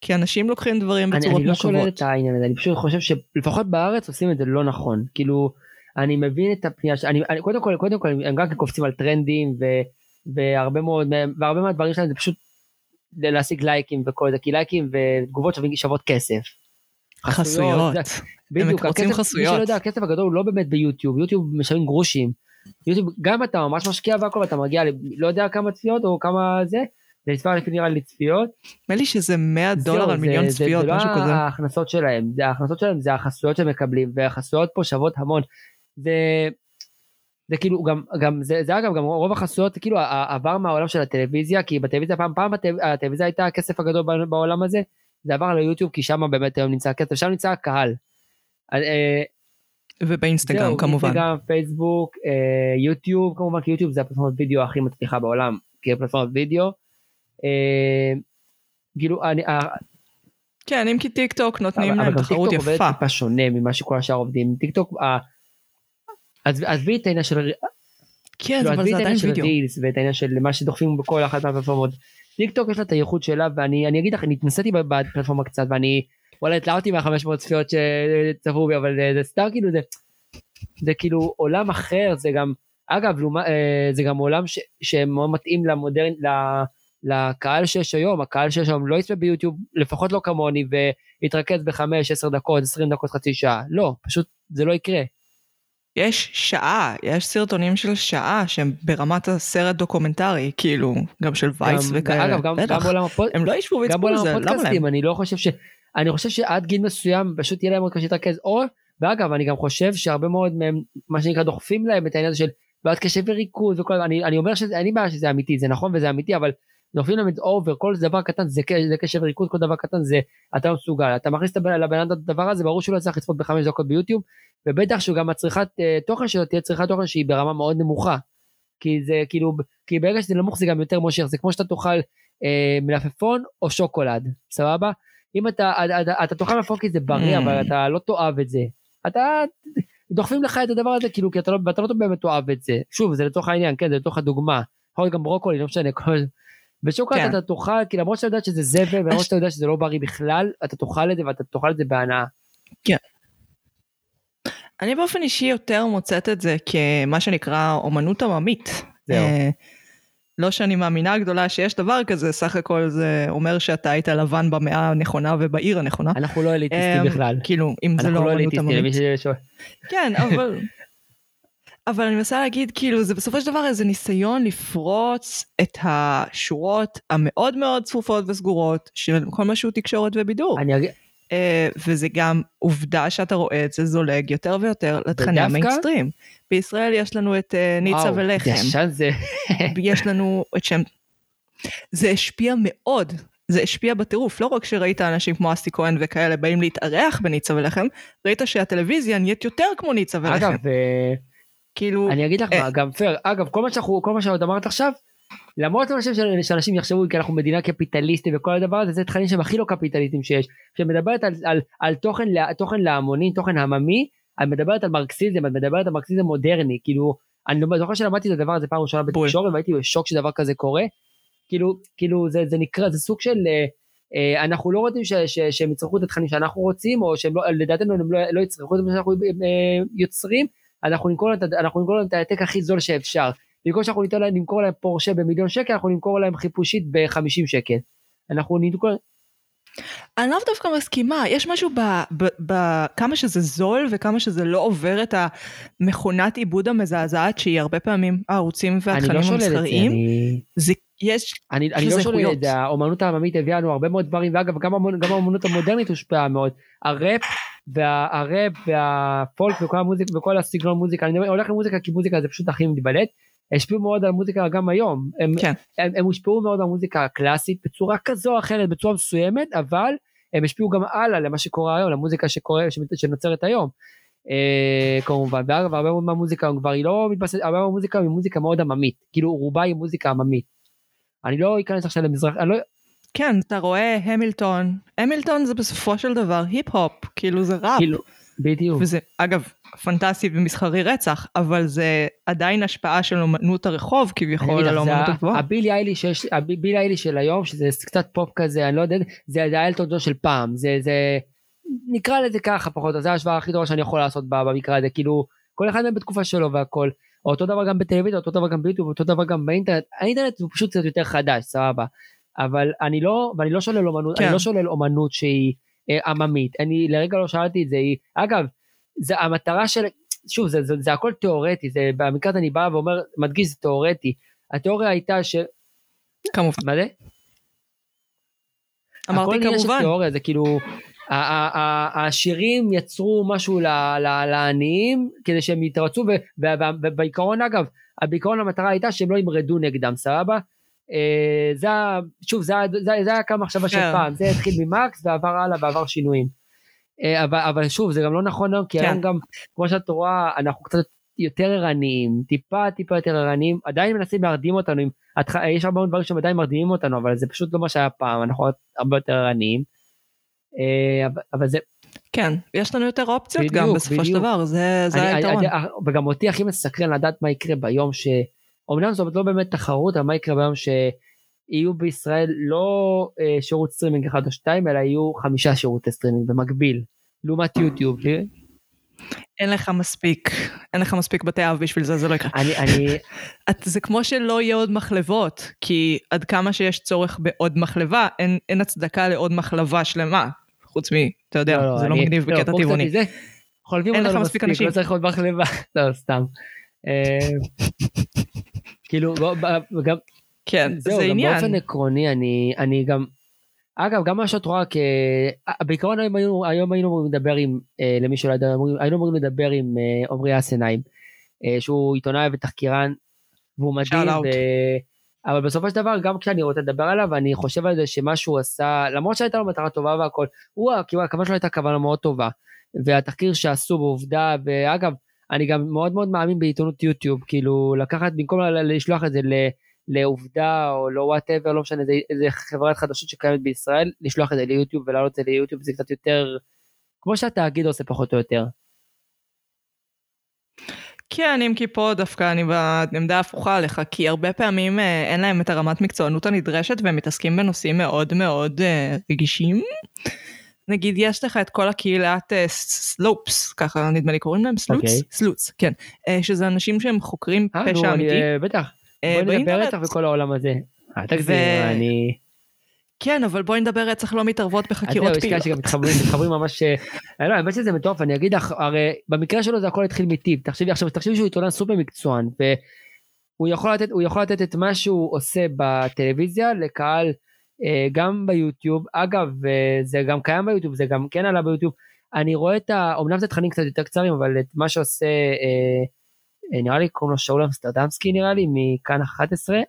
כי אנשים לוקחים דברים בצורות אני לא שולל מורכבות. את העניין הזה, אני פשוט חושב שלפחות בארץ עושים את זה לא נכון. כאילו, אני מבין את הפנייה, ש... אני, אני, קודם כל, קודם כל, הם גם כן קופצים על טרנדים, ו, והרבה מאוד והרבה מהדברים שלהם זה פשוט להשיג לייקים וכל זה, כי לייקים ותגובות שוות כסף. חסויות. זה- בדיוק, רוצים הכסף, חסויות. מי שלא יודע, הכסף הגדול הוא לא באמת ביוטיוב, יוטיוב משלמים גרושים. יוטיוב, גם אתה ממש משקיע והכל, ואתה מגיע לא יודע כמה צפיות או כמה זה, זה נספר לפי נראה לי צפיות. נדמה לי שזה 100 זהו, דולר על זה- מיליון זה- צפיות, זה משהו לא כזה. ההכנסות שלהם, זה ההכנסות שלהם זה החסויות שהם מקבלים, והחסויות פה שוות המון. זה, זה כאילו גם, גם זה, זה אגב גם רוב החסויות כאילו עבר מהעולם של הטלוויזיה, כי בטלוויזיה פעם פעם הטל- הטלוויזיה הייתה הכסף הגדול בעולם הזה, זה עבר ליוטיוב כי שם באמת היום נמצא הכסף, שם נמצא הקהל. אה, ובאינסטגרם זהו, כמובן. אינסטגרם, פייסבוק, אה, יוטיוב, כמובן כי יוטיוב זה הפלטפורמת וידאו הכי מצליחה בעולם, כפלטפורמת וידאו. אה, כאילו, אני, אה, כן, אם כי טיק טוק נותנים אבל להם תחרות טיקטוק עובד יפה. טיפה שונה ממה שכל השאר עובדים. טיקטוק, אה, עזבי את העניין של כן, כאילו, אבל זה עדיין וידאו. רילס ואת העניין של מה שדוחפים בכל אחת מהפלטפורמות. טיקטוק יש לה את הייחוד שלה ואני אני אגיד לך אני התנסיתי בפלטפורמה קצת ואני וואלה התלהבתי מה-500 צפיות שצפו בי אבל זה- זה סתם כאילו זה זה כאילו עולם אחר זה גם אגב אה, זה גם עולם ש- שמאוד מתאים ל modern לקהל שיש היום הקהל שיש היום לא יצפה ביוטיוב לפחות לא כמוני ויתרכז בחמש עשר דקות 20 דקות חצי שעה לא פשוט זה לא יקרה. יש שעה, יש סרטונים של שעה שהם ברמת הסרט דוקומנטרי, כאילו, גם של וייס וכאלה. אגב גם, גם. בעולם הפוד... הם לא ישבו ויצפו בזה, למה להם? הפודקאסטים אני לא חושב ש... אני חושב שעד גיל מסוים פשוט יהיה להם עוד קשה להתרכז או ואגב אני גם חושב שהרבה מאוד מהם מה שנקרא דוחפים להם את העניין הזה של בעיות קשב וריכוז וכל אני, אני אומר שזה אין לי בעיה שזה אמיתי זה נכון וזה אמיתי אבל דוחפים להם את אובר כל דבר קטן זה, זה קשב וריכוז כל דבר קטן זה אתה לא מסוגל אתה מכניס לבן אדם את הדבר הזה ברור שהוא לא צריך לצפות בחמש דקות ביוטיוב ובטח שהוא גם הצריכת אה, תוכן שלו תהיה צריכת תוכן שהיא ברמה מאוד נמוכה. כי זה כאילו כי ברגע שזה נמוך זה גם יותר מושך זה כמו שאתה תאכל אה, מלפפון או שוקולד סבבה אם אתה אתה, אתה, אתה תאכל מלפפון כי זה בריא. אבל אתה לא תאהב את זה אתה דוחפים לך את הדבר הזה כאילו כי אתה לא, ואתה לא באמת תאהב את זה שוב זה לצורך העניין כן זה לצורך הדוגמה יכול להיות גם ברוקולי לא משנה כל בשוקולד כן. אתה תאכל כי למרות שאתה יודע שזה זבל ולמרות הש- שאתה יודע שזה לא בריא בכלל אתה תאכל את זה ואתה תאכל את זה בהנאה. אני באופן אישי יותר מוצאת את זה כמה שנקרא אומנות עממית. זהו. אה, לא שאני מאמינה גדולה שיש דבר כזה, סך הכל זה אומר שאתה היית לבן במאה הנכונה ובעיר הנכונה. אנחנו לא אליטיסטים אה, בכלל. כאילו, אם זה לא אנחנו לא אומנות אליטיסטים למי עממית. ששואל. כן, אבל... אבל אני מנסה להגיד, כאילו, זה בסופו של דבר איזה ניסיון לפרוץ את השורות המאוד מאוד צפופות וסגורות של כל מה שהוא תקשורת ובידור. אני אגיד אה, וזה גם עובדה שאתה רואה את זה זולג יותר ויותר לתכני המיינסטרים. בישראל יש לנו את אה, ניצה וואו, ולחם, ישן זה יש לנו את שם... זה השפיע מאוד, זה השפיע בטירוף, לא רק שראית אנשים כמו אסי כהן וכאלה באים להתארח בניצה ולחם, ראית שהטלוויזיה נהיית יותר כמו ניצה ולחם. אגב אה, כאילו, אני אגיד לך אה. מה, גם פייר, אגב, כל מה שאנחנו, כל מה שעוד אמרת עכשיו, למרות חושב שאנשים יחשבו כי אנחנו מדינה קפיטליסטית וכל הדבר הזה, זה תכנים שהם הכי לא קפיטליסטים שיש. כשמדברת על, על, על תוכן, תוכן להמונים, תוכן עממי, את מדברת על מרקסיזם, את מדברת על מרקסיזם מודרני, כאילו, אני לא- זוכר שלמדתי את הדבר הזה פעם ראשונה. בתקשורת והייתי בשוק שדבר כזה קורה. כאילו, כאילו זה, זה נקרא, זה סוג של, אה, אה, אנחנו לא רוצים ש, ש, שהם יצרכו את התכנים שאנחנו רוצים, או שהם לא, לדעתנו הם לא, לא יצרכו את מה שאנחנו אה, יוצרים, אנחנו נמכור להם, את ההעתק הכי זול שאפשר. במקום שאנחנו ניתן להם, נמכור להם פורשה במיליון שקל, אנחנו נמכור להם חיפושית ב-50 שקל. אנחנו נמכור, אני לאו דווקא מסכימה, יש משהו בכמה שזה זול וכמה שזה לא עובר את המכונת עיבוד המזעזעת שהיא הרבה פעמים הערוצים אני והתכנים לא המסחריים. אני... זה, יש, אני, אני לא שולל. את זה, האומנות העממית הביאה לנו הרבה מאוד דברים, ואגב, גם, גם האומנות המודרנית הושפעה מאוד. הראפ, וה, הראפ והפולק וכל המוזיקה, וכל הסגנון מוזיקה, אני הולך למוזיקה כי מוזיקה זה פשוט הכי מתבלט, השפיעו מאוד על מוזיקה גם היום. הם, כן. הם, הם הושפעו מאוד מהמוזיקה הקלאסית בצורה כזו או אחרת, בצורה מסוימת, אבל הם השפיעו גם הלאה למה שקורה היום, למוזיקה שקורה, שנוצרת היום. אה, כמובן, ואגב, הרבה מאוד מהמוזיקה כבר היא לא מתבססת, הרבה מהמוזיקה היא מוזיקה מאוד עממית, כאילו רובה היא מוזיקה עממית. אני לא אכנס עכשיו למזרח, אני לא, כן, אתה רואה המילטון, המילטון זה בסופו של דבר היפ-הופ, כאילו זה ראפ. כאילו, בדיוק. וזה, אגב, פנטסטי ומסחרי רצח, אבל זה עדיין השפעה של אומנות הרחוב כביכול על האומנות הגבוהה. הבילי אייליש, הבילי אייליש של היום, שזה קצת פופ כזה, אני לא יודע, זה האלטון ג'ון של פעם, זה, זה, נקרא לזה ככה פחות, אז זה ההשוואה הכי טובה שאני יכול לעשות במקרה הזה, כאילו, כל אחד מהם בתקופה שלו והכל. אותו דבר גם בטלוויזיה, אותו דבר גם ביוטיוב, אותו דבר גם באינטרנט, האינטרנט הוא פשוט קצת יותר חדש, סבבה. אבל אני לא, ואני לא שולל אומנות, כן. אני לא שולל אומנות שהיא אה, עממית, אני לרגע לא שאלתי את זה, היא, אגב, זה המטרה של, שוב, זה, זה, זה הכל תיאורטי, זה, במקרה הזה אני בא ואומר, מדגיש, זה תיאורטי. התיאוריה הייתה ש... כמובן. מה זה? אמרתי הכל עניין של כמובן. תיאוריה, זה כאילו, העשירים יצרו משהו לעניים כדי שהם יתרצו, ובעיקרון אגב, בעיקרון המטרה הייתה שהם לא ימרדו נגדם, סבבה? אה, זה, שוב, זה, זה, זה היה כמה מחשבה של כן. פעם, זה התחיל ממקס ועבר הלאה ועבר שינויים. אה, אבל, אבל שוב, זה גם לא נכון היום, כי כן. היום גם, כמו שאת רואה, אנחנו קצת יותר ערניים, טיפה טיפה יותר ערניים, עדיין מנסים להרדים אותנו, עם, יש הרבה דברים שהם עדיין מרדימים אותנו, אבל זה פשוט לא מה שהיה פעם, אנחנו הרבה יותר ערניים. אה, אבל- אבל זה, כן, יש לנו יותר אופציות גם בדיוק, בסופו של. דבר, זה זה היתרון. וגם אותי הכי מסקרן לדעת מה יקרה ביום ש... אומנם זאת לא באמת תחרות, אבל מה יקרה ביום שיהיו בישראל לא אה, שירות סטרימינג אחד או שתיים, אלא יהיו חמישה שירותי סטרימינג במקביל, לעומת יוטיוב. אין לך מספיק, אין לך מספיק בתי אב בשביל זה, זה לא יקרה. אני, אני, את, זה כמו שלא יהיה עוד מחלבות, כי עד כמה שיש צורך בעוד מחלבה, אין, אין הצדקה לעוד מחלבה שלמה. חוץ מ... אתה יודע, זה לא אני- מגניב בקטע פה קצת טבעוני. חולבים אין לך מספיק מספיק, אנשים. לא צריך עוד מחלבה, לא סתם. אה, כאילו, וגם, כן, זהו, זה גם עניין. באופן עקרוני, אני, אני גם, אגב, גם מה שאת רואה, כ... בעיקרון היום היינו, היום היינו אמורים לדבר עם, אה, למי שלא יודע, היינו אמורים לדבר עם אה, עמרי אסנהיים, אה, שהוא עיתונאי ותחקירן, והוא מדהים. ו... אבל בסופו של דבר, גם כשאני רוצה לדבר עליו, אני חושב על זה שמה שהוא עשה, למרות שהייתה לו מטרה טובה והכל, הוא, כאילו, הכוונה שלו הייתה כוונה מאוד טובה, והתחקיר שעשו בעובדה, ואגב, אני גם מאוד מאוד מאמין בעיתונות יוטיוב, כאילו, לקחת, במקום לשלוח את זה ל... לעובדה או לא וואטאבר, לא משנה, זה, זה חברת חדשות שקיימת בישראל, לשלוח את זה ליוטיוב ולהעלות את זה ליוטיוב זה קצת יותר, כמו שהתאגיד עושה פחות או יותר. כן, אם כי פה דווקא אני בעמדה הפוכה עליך, כי הרבה פעמים אה, אין להם את הרמת מקצוענות הנדרשת והם מתעסקים בנושאים מאוד מאוד אה, רגישים. נגיד יש לך את כל הקהילת אה, סלופס, ככה נדמה לי קוראים להם סלוץ? אוקיי. סלוץ, כן. אה, שזה אנשים שהם חוקרים אה, פשע אמיתי. בטח, בואי נדבר. איתך בכל העולם הזה. אל תגזים, אני... כן, אבל בואי נדבר רצח לא מתערבות אז בחקירות זהו, יש כאלה פעילות. שגם מתחברים, ממש... אני לא, האמת שזה מטורף, אני אגיד לך, הרי במקרה שלו זה הכל התחיל מטיב, תחשבי עכשיו, תחשבי שהוא עיתונן סופר מקצוען, והוא יכול לתת, את מה שהוא עושה בטלוויזיה לקהל, גם ביוטיוב, אגב, אה, זה גם קיים ביוטיוב, זה גם כן עלה ביוטיוב, אני רואה את ה... אמנם זה תכנים קצת יותר קצרים, אבל את מה שעושה, אה, אה, נראה לי קוראים לו שאול אמסטרדמסקי נראה לי, מכאן 11,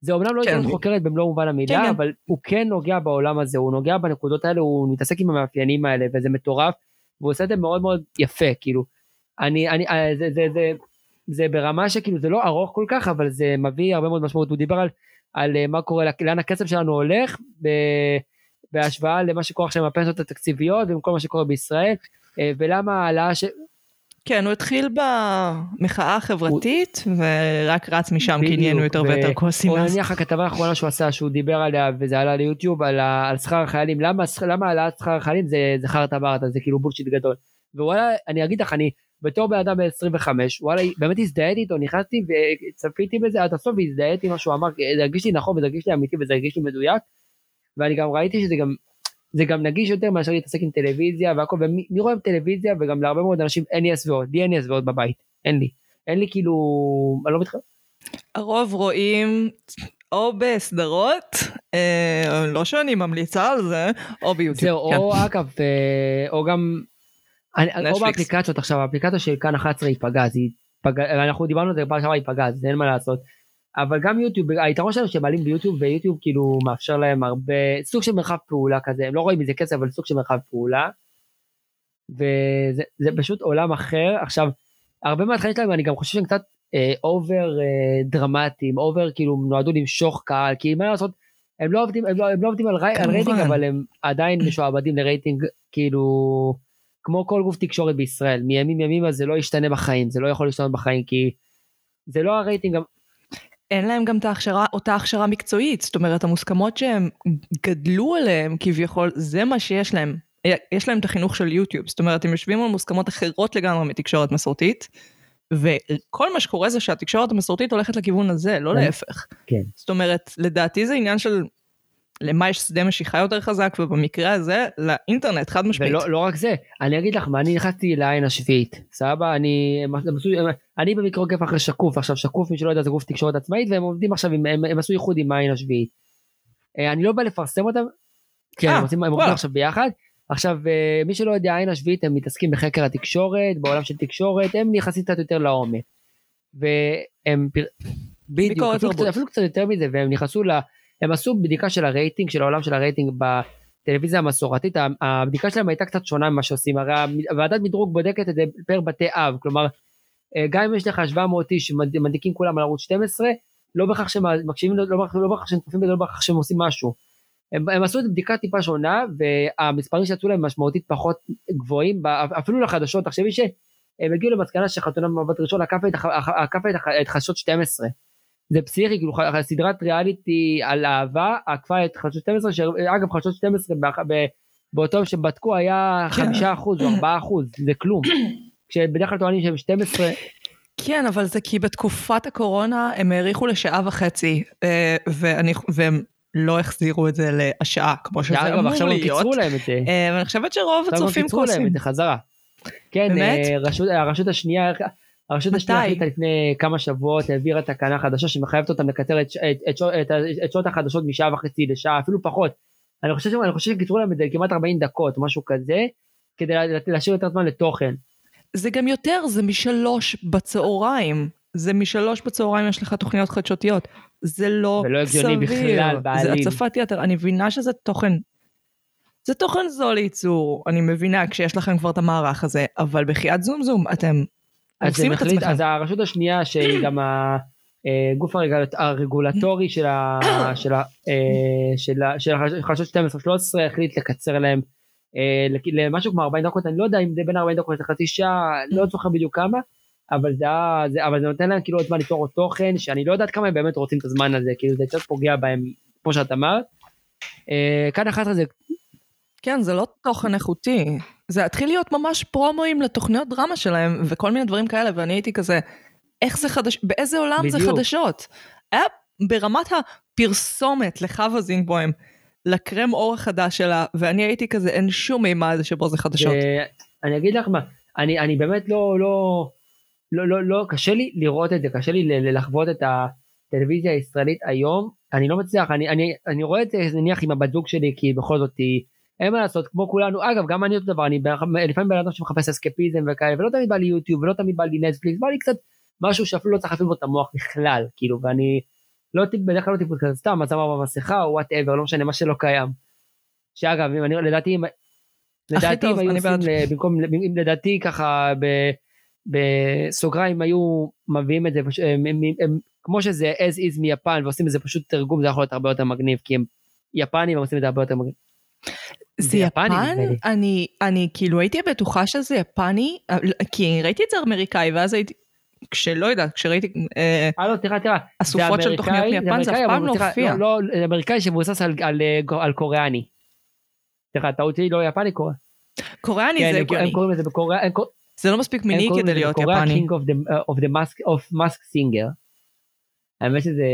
זה אומנם לא כן. עיתונות חוקרת במלוא מובן המילה, כן, כן. אבל הוא כן נוגע בעולם הזה, הוא נוגע בנקודות האלה, הוא מתעסק עם המאפיינים האלה, וזה מטורף, והוא עושה את זה מאוד מאוד יפה, כאילו. אני, אני, אה, זה, זה, זה, זה ברמה שכאילו זה לא ארוך כל כך, אבל זה מביא הרבה מאוד משמעות. הוא דיבר על, על אה, מה קורה, לאן הכסף שלנו הולך, בהשוואה למה שקורה עכשיו עם הפנסיות התקציביות ועם כל מה שקורה בישראל, אה, ולמה העלאה ש... כן, הוא התחיל במחאה החברתית, ורק רץ משם כי נהיינו יותר ו- ויותר כועסים או מאז. נניח הכתבה האחרונה שהוא עשה, שהוא דיבר עליה, וזה עלה ליוטיוב, על, ה- על שכר החיילים, למה, העלאת שכר החיילים זה, זה חרטה ברטה, זה כאילו בולשיט גדול. ווואלה, אני אגיד לך, אני בתור בן אדם בן 25, וואלה, באמת הזדהיתי איתו, נכנסתי וצפיתי בזה עד הסוף, והזדהיתי עם מה שהוא אמר, זה הרגיש לי נכון, וזה הרגיש לי אמיתי, וזה הרגיש לי מדויק, ואני גם ראיתי שזה גם, זה גם נגיש יותר מאשר להתעסק עם טלוויזיה והכל, ומי מי רואה טלוויזיה, וגם להרבה מאוד אנשים אין לי הסבירות, לי אין לי הסבירות בבית, אין לי. אין לי כאילו, אני לא מתחיל, הרוב רואים או בסדרות, אה, לא שאני ממליצה על זה, או ביוטיוב. זהו, כן. או אגב, אה, או גם, אני- נטפליקס. באפליקציות עכשיו, האפליקציה של כאן 11 היא פגז, היא פגז, אנחנו דיברנו על זה פעם שעברה היא פגז, אין מה לעשות. אבל גם יוטיוב, היתרון שלנו שמעלים ביוטיוב, ויוטיוב כאילו מאפשר להם הרבה, סוג של מרחב פעולה כזה, הם לא רואים מזה כסף, אבל סוג של מרחב פעולה. וזה זה פשוט עולם אחר. עכשיו, הרבה מהתכנים שלהם אני גם חושב שהם קצת over דרמטיים, over כאילו נועדו למשוך קהל, כי מה לעשות, הם לא עובדים, הם לא, הם לא עובדים על, רי, על. רייטינג, אבל הם עדיין משועבדים לרייטינג, כאילו, כמו כל גוף תקשורת בישראל, מימים ימימה זה לא ישתנה בחיים, זה לא יכול להשתנות בחיים, כי זה לא הרייטינג, אין להם גם את ההכשרה, אותה הכשרה מקצועית, זאת אומרת, המוסכמות שהם גדלו עליהם כביכול, זה מה שיש להם. יש להם את החינוך של יוטיוב, זאת אומרת, הם יושבים על מוסכמות אחרות לגמרי מתקשורת מסורתית, וכל מה שקורה זה שהתקשורת המסורתית הולכת לכיוון הזה, לא כן. להפך. כן. זאת אומרת, לדעתי זה עניין של למה יש שדה משיכה יותר חזק, ובמקרה הזה, לאינטרנט, חד משמעית. ולא לא רק זה, אני אגיד לך מה, אני נכנסתי לעין השביעית, סבבה? אני, הם, הם הם, אני במקרה עוקב אחרי שקוף, עכשיו שקוף מי שלא יודע זה גוף תקשורת עצמאית והם עובדים עכשיו, עם, הם, הם עשו איחוד עם העין השביעית. אה, אני לא בא לפרסם אותם, כן, אה, הם, עושים, הם עובדים. עכשיו ביחד. עכשיו אה, מי שלא יודע העין השביעית הם מתעסקים בחקר התקשורת, בעולם של תקשורת, הם נכנסים קצת יותר לעומק. והם, בדיוק, אפילו. אפילו קצת יותר מזה, והם נכנסו ל... הם עשו בדיקה של הרייטינג, של העולם של הרייטינג בטלוויזיה המסורתית, הבדיקה שלהם הייתה קצת שונה ממה שעושים, הרי ועדת מדרוג בודקת את זה פר בתי אב, כלומר, אה, גם אם יש לך 700 איש שמדליקים כולם על ערוץ 12, לא בהכרח שהם מקשיבים, לא לא בהכרח שהם צופים לא בהכרח שהם עושים משהו. הם, הם עשו את בדיקה טיפה שונה, והמספרים שיצאו להם משמעותית פחות גבוהים, אפילו לחדשות, תחשבי שהם הגיעו למסקנה שחתונה במבט ראשון עקפה את, הח- עקפה את, הח- את חדשות 12. זה פסיכי, כאילו סדרת ריאליטי על אהבה עקפה את חדשות 12, שאגב חדשות 12 באח- ב- באותו שבדקו היה חמישה אחוז או ארבעה אחוז, זה כלום. כשבדרך כלל טוענים שהם 12, כן, אבל זה כי בתקופת הקורונה הם האריכו לשעה וחצי, אה, ואני, והם לא החזירו את זה לשעה, כמו שזה אגב אמור עכשיו הם להיות. קיצרו להם את זה. אה, ואני חושבת שרוב עכשיו הם הצופים קיצרו להם כועסים. את זה חזרה. כן? אה, רשות- הרשות השנייה, הרשות השנייה? החליטה לפני כמה שבועות, העבירה תקנה חדשה שמחייבת אותם לקצר את את- את את ה- את שעות החדשות משעה וחצי לשעה, אפילו פחות. אני חושב אני חושב שקיצרו להם את זה כמעט 40 דקות, משהו כזה, כדי לה- להשאיר יותר זמן לתוכן. זה גם יותר, זה משלוש בצהריים. זה משלוש בצהריים יש לך תוכניות חדשותיות. זה לא ולא הגיוני סביר. בכלל זה בעליל. הצפת יתר. אני מבינה שזה תוכן... זה תוכן זול לייצור, אני מבינה כשיש לכם כבר את המערך הזה, אבל בחייאת זום זום, אתם אז החליט- עצמכם. אז הרשות השנייה שהיא גם הגוף הרגולט- הרגולטורי של ה- של ה- אה, של ה- של החדשות 12-13 החליט לקצר להם אה, למשהו כמו 40 דקות, אני לא יודע אם זה בין 40 דקות לחצי שעה, לא זוכר בדיוק כמה, אבל זה זה- אבל זה נותן להם כאילו עוד זמן ליצור עוד תוכן, שאני לא יודעת כמה הם באמת רוצים את הזמן הזה, כאילו זה קצת פוגע בהם, כמו שאת אמרת. אה, כאן 11 זה כן, זה לא תוכן איכותי. זה התחיל להיות ממש פרומואים לתוכניות דרמה שלהם, וכל מיני דברים כאלה, ואני הייתי כזה, איך זה חדש... באיזה עולם זה בדיוק. חדשות? היה ברמת הפרסומת לחווה זינגבוים, לקרם אור החדש שלה, ואני הייתי כזה, אין שום מימד שבו זה חדשות. אני אגיד לך מה, אני, אני באמת לא, לא, לא, לא, לא, קשה לי לראות את זה, קשה לי לחוות את הטלוויזיה הישראלית היום, אני לא מצליח, אני, אני, אני רואה את זה נניח עם הבת זוג שלי, כי בכל זאת היא, אין מה לעשות, כמו כולנו, אגב, גם אני אותו דבר, אני לפעמים בן אדם שמחפש אסקפיזם וכאלה, ולא תמיד בא לי יוטיוב, ולא תמיד בא לי נטפליקס, בא לי קצת משהו שאפילו לא צריך להפעיל בו את המוח בכלל, כאילו, ואני לא בדרך כלל לא טיפוס כזה, סתם, זמר במסכה, או whatever, לא משנה, מה שלא קיים. שאגב, אם אני, לדעתי, אם- לדעתי אם היו עושים. ל- במקום, אם לדעתי ככה בסוגריים היו מביאים את זה, הם, הם, הם, כמו שזה as is מיפן ועושים את זה פשוט תרגום, זה יכול להיות הרבה יותר מגניב, כי הם יפנים הם עושים את זה הרבה יותר מגניב. זה יפני, יפן? אני, אני כאילו הייתי בטוחה שזה יפני, כי ראיתי את זה אמריקאי, ואז הייתי, כשלא יודעת, כשראיתי אה, אה לא, תראה, תראה. אסופות של תוכניות מיפן, זה אף פעם לא הופיע. לא, לא, זה אמריקאי שמבוסס על- על, אה, על קוריאני. סליחה, טעות שלי, לא יפני קוריאני. קוריאני כן, זה הם- הגיוני. הם קוראים לזה בקוריאה, הם קור- זה לא מספיק הם מיני קוראים כדי לזה להיות בקוריאה יפני. King of the, uh, of the Mask, of Mask Singer. האמת שזה,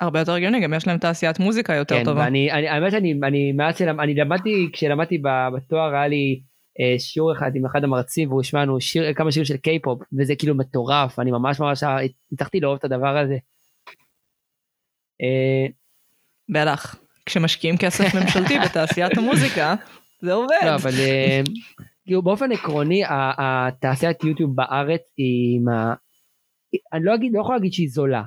הרבה יותר הגיוני, גם יש להם תעשיית מוזיקה יותר כן, טובה. ואני, אני, האמת שאני, אני מאז שלמ, אני למדתי, כשלמדתי בתואר היה לי אה, שיעור אחד עם אחד המרצים והוא השמע לנו שיר, כמה שירים של קיי-פופ וזה כאילו מטורף, אני ממש ממש הצלחתי לאהוב את הדבר הזה. אה, בטח, כשמשקיעים כסף ממשלתי בתעשיית המוזיקה, זה עובד. לא, אבל אה, כאילו באופן עקרוני ה- התעשיית יוטיוב בארץ היא מה... אני לא אגיד, לא יכול להגיד שהיא זולה.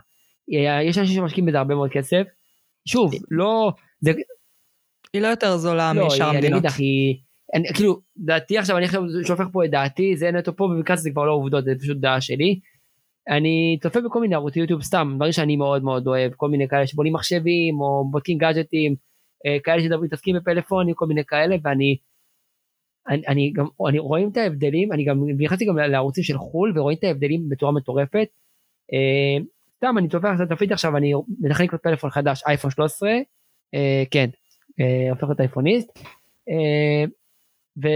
אה, יש אנשים שמשקיעים בזה הרבה מאוד כסף. שוב, לא... זה, היא לא יותר זולה לא, משאר היא- אני המדינות. אגיד לך, היא... אני, כאילו, דעתי עכשיו, אני עכשיו שופך פה את דעתי, זה נטו פה, ובמקרה זה כבר לא עובדות, זה פשוט דעה שלי. אני צופה בכל מיני ערוצי יוטיוב סתם, דברים שאני מאוד מאוד אוהב, כל מיני כאלה שבונים מחשבים, או בודקים גאדג'טים, אה, כאלה שמתעסקים בפלאפונים, כל מיני כאלה, ואני... אני, אני גם, אני רואים את ההבדלים, אני גם נכנסתי גם לערוצים של חו"ל, ורואים את ההבדלים בצורה מטורפת. סתם, אני צופה עכשיו, תפעיל עכשיו, אני מתכנן לקנות פלאפון חדש, אייפון 13, אה, כן, אה, הופך להיות אייפוניסט. אה, ו...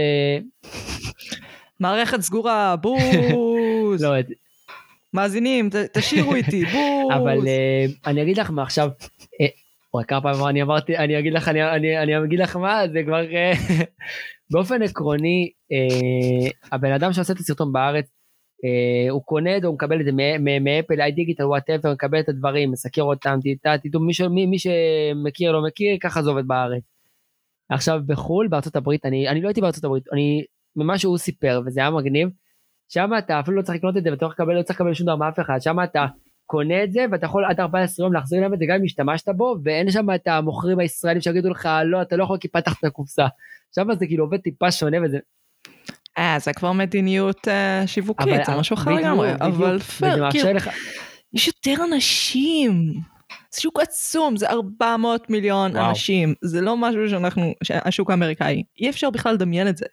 מערכת סגורה, בוז. לא, את- מאזינים, ת- תשאירו איתי, בוז. אבל אה, אני אגיד לך מה עכשיו, אה, וואי כמה פעמים אני אמרתי, אני אגיד לך, אני- אני אני אגיד לך מה, זה כבר, אה, באופן עקרוני, אה, הבן אדם שעושה את הסרטון בארץ, הוא קונה את זה, הוא מקבל את זה מאפל, iDigital, whatever, מקבל את הדברים, מסקר אותם, תדעו, מי שמכיר לא מכיר, ככה זה עובד בארץ. עכשיו בחו"ל, בארצות הברית, אני אני לא הייתי בארצות הברית, אני, ממה שהוא סיפר, וזה היה מגניב, שם אתה אפילו לא צריך לקנות את זה ואתה לא צריך לקבל, לא צריך לקבל שום דבר מאף אחד, שם אתה קונה את זה ואתה יכול עד 14 יום להחזיר להם את זה גם אם השתמשת בו ואין שם את המוכרים הישראלים שיגידו לך לא אתה לא יכול כי פתחת את הקופסה. שם זה כאילו עובד טיפה שונה וזה אה, זה כבר מדיניות אה, שיווקית, זה משהו אחר לגמרי, אבל פייר, כאילו, לך, יש יותר אנשים. זה שוק עצום, זה 400 מיליון וואו. אנשים, זה לא משהו שאנחנו, השוק האמריקאי, אי אפשר בכלל לדמיין את זה.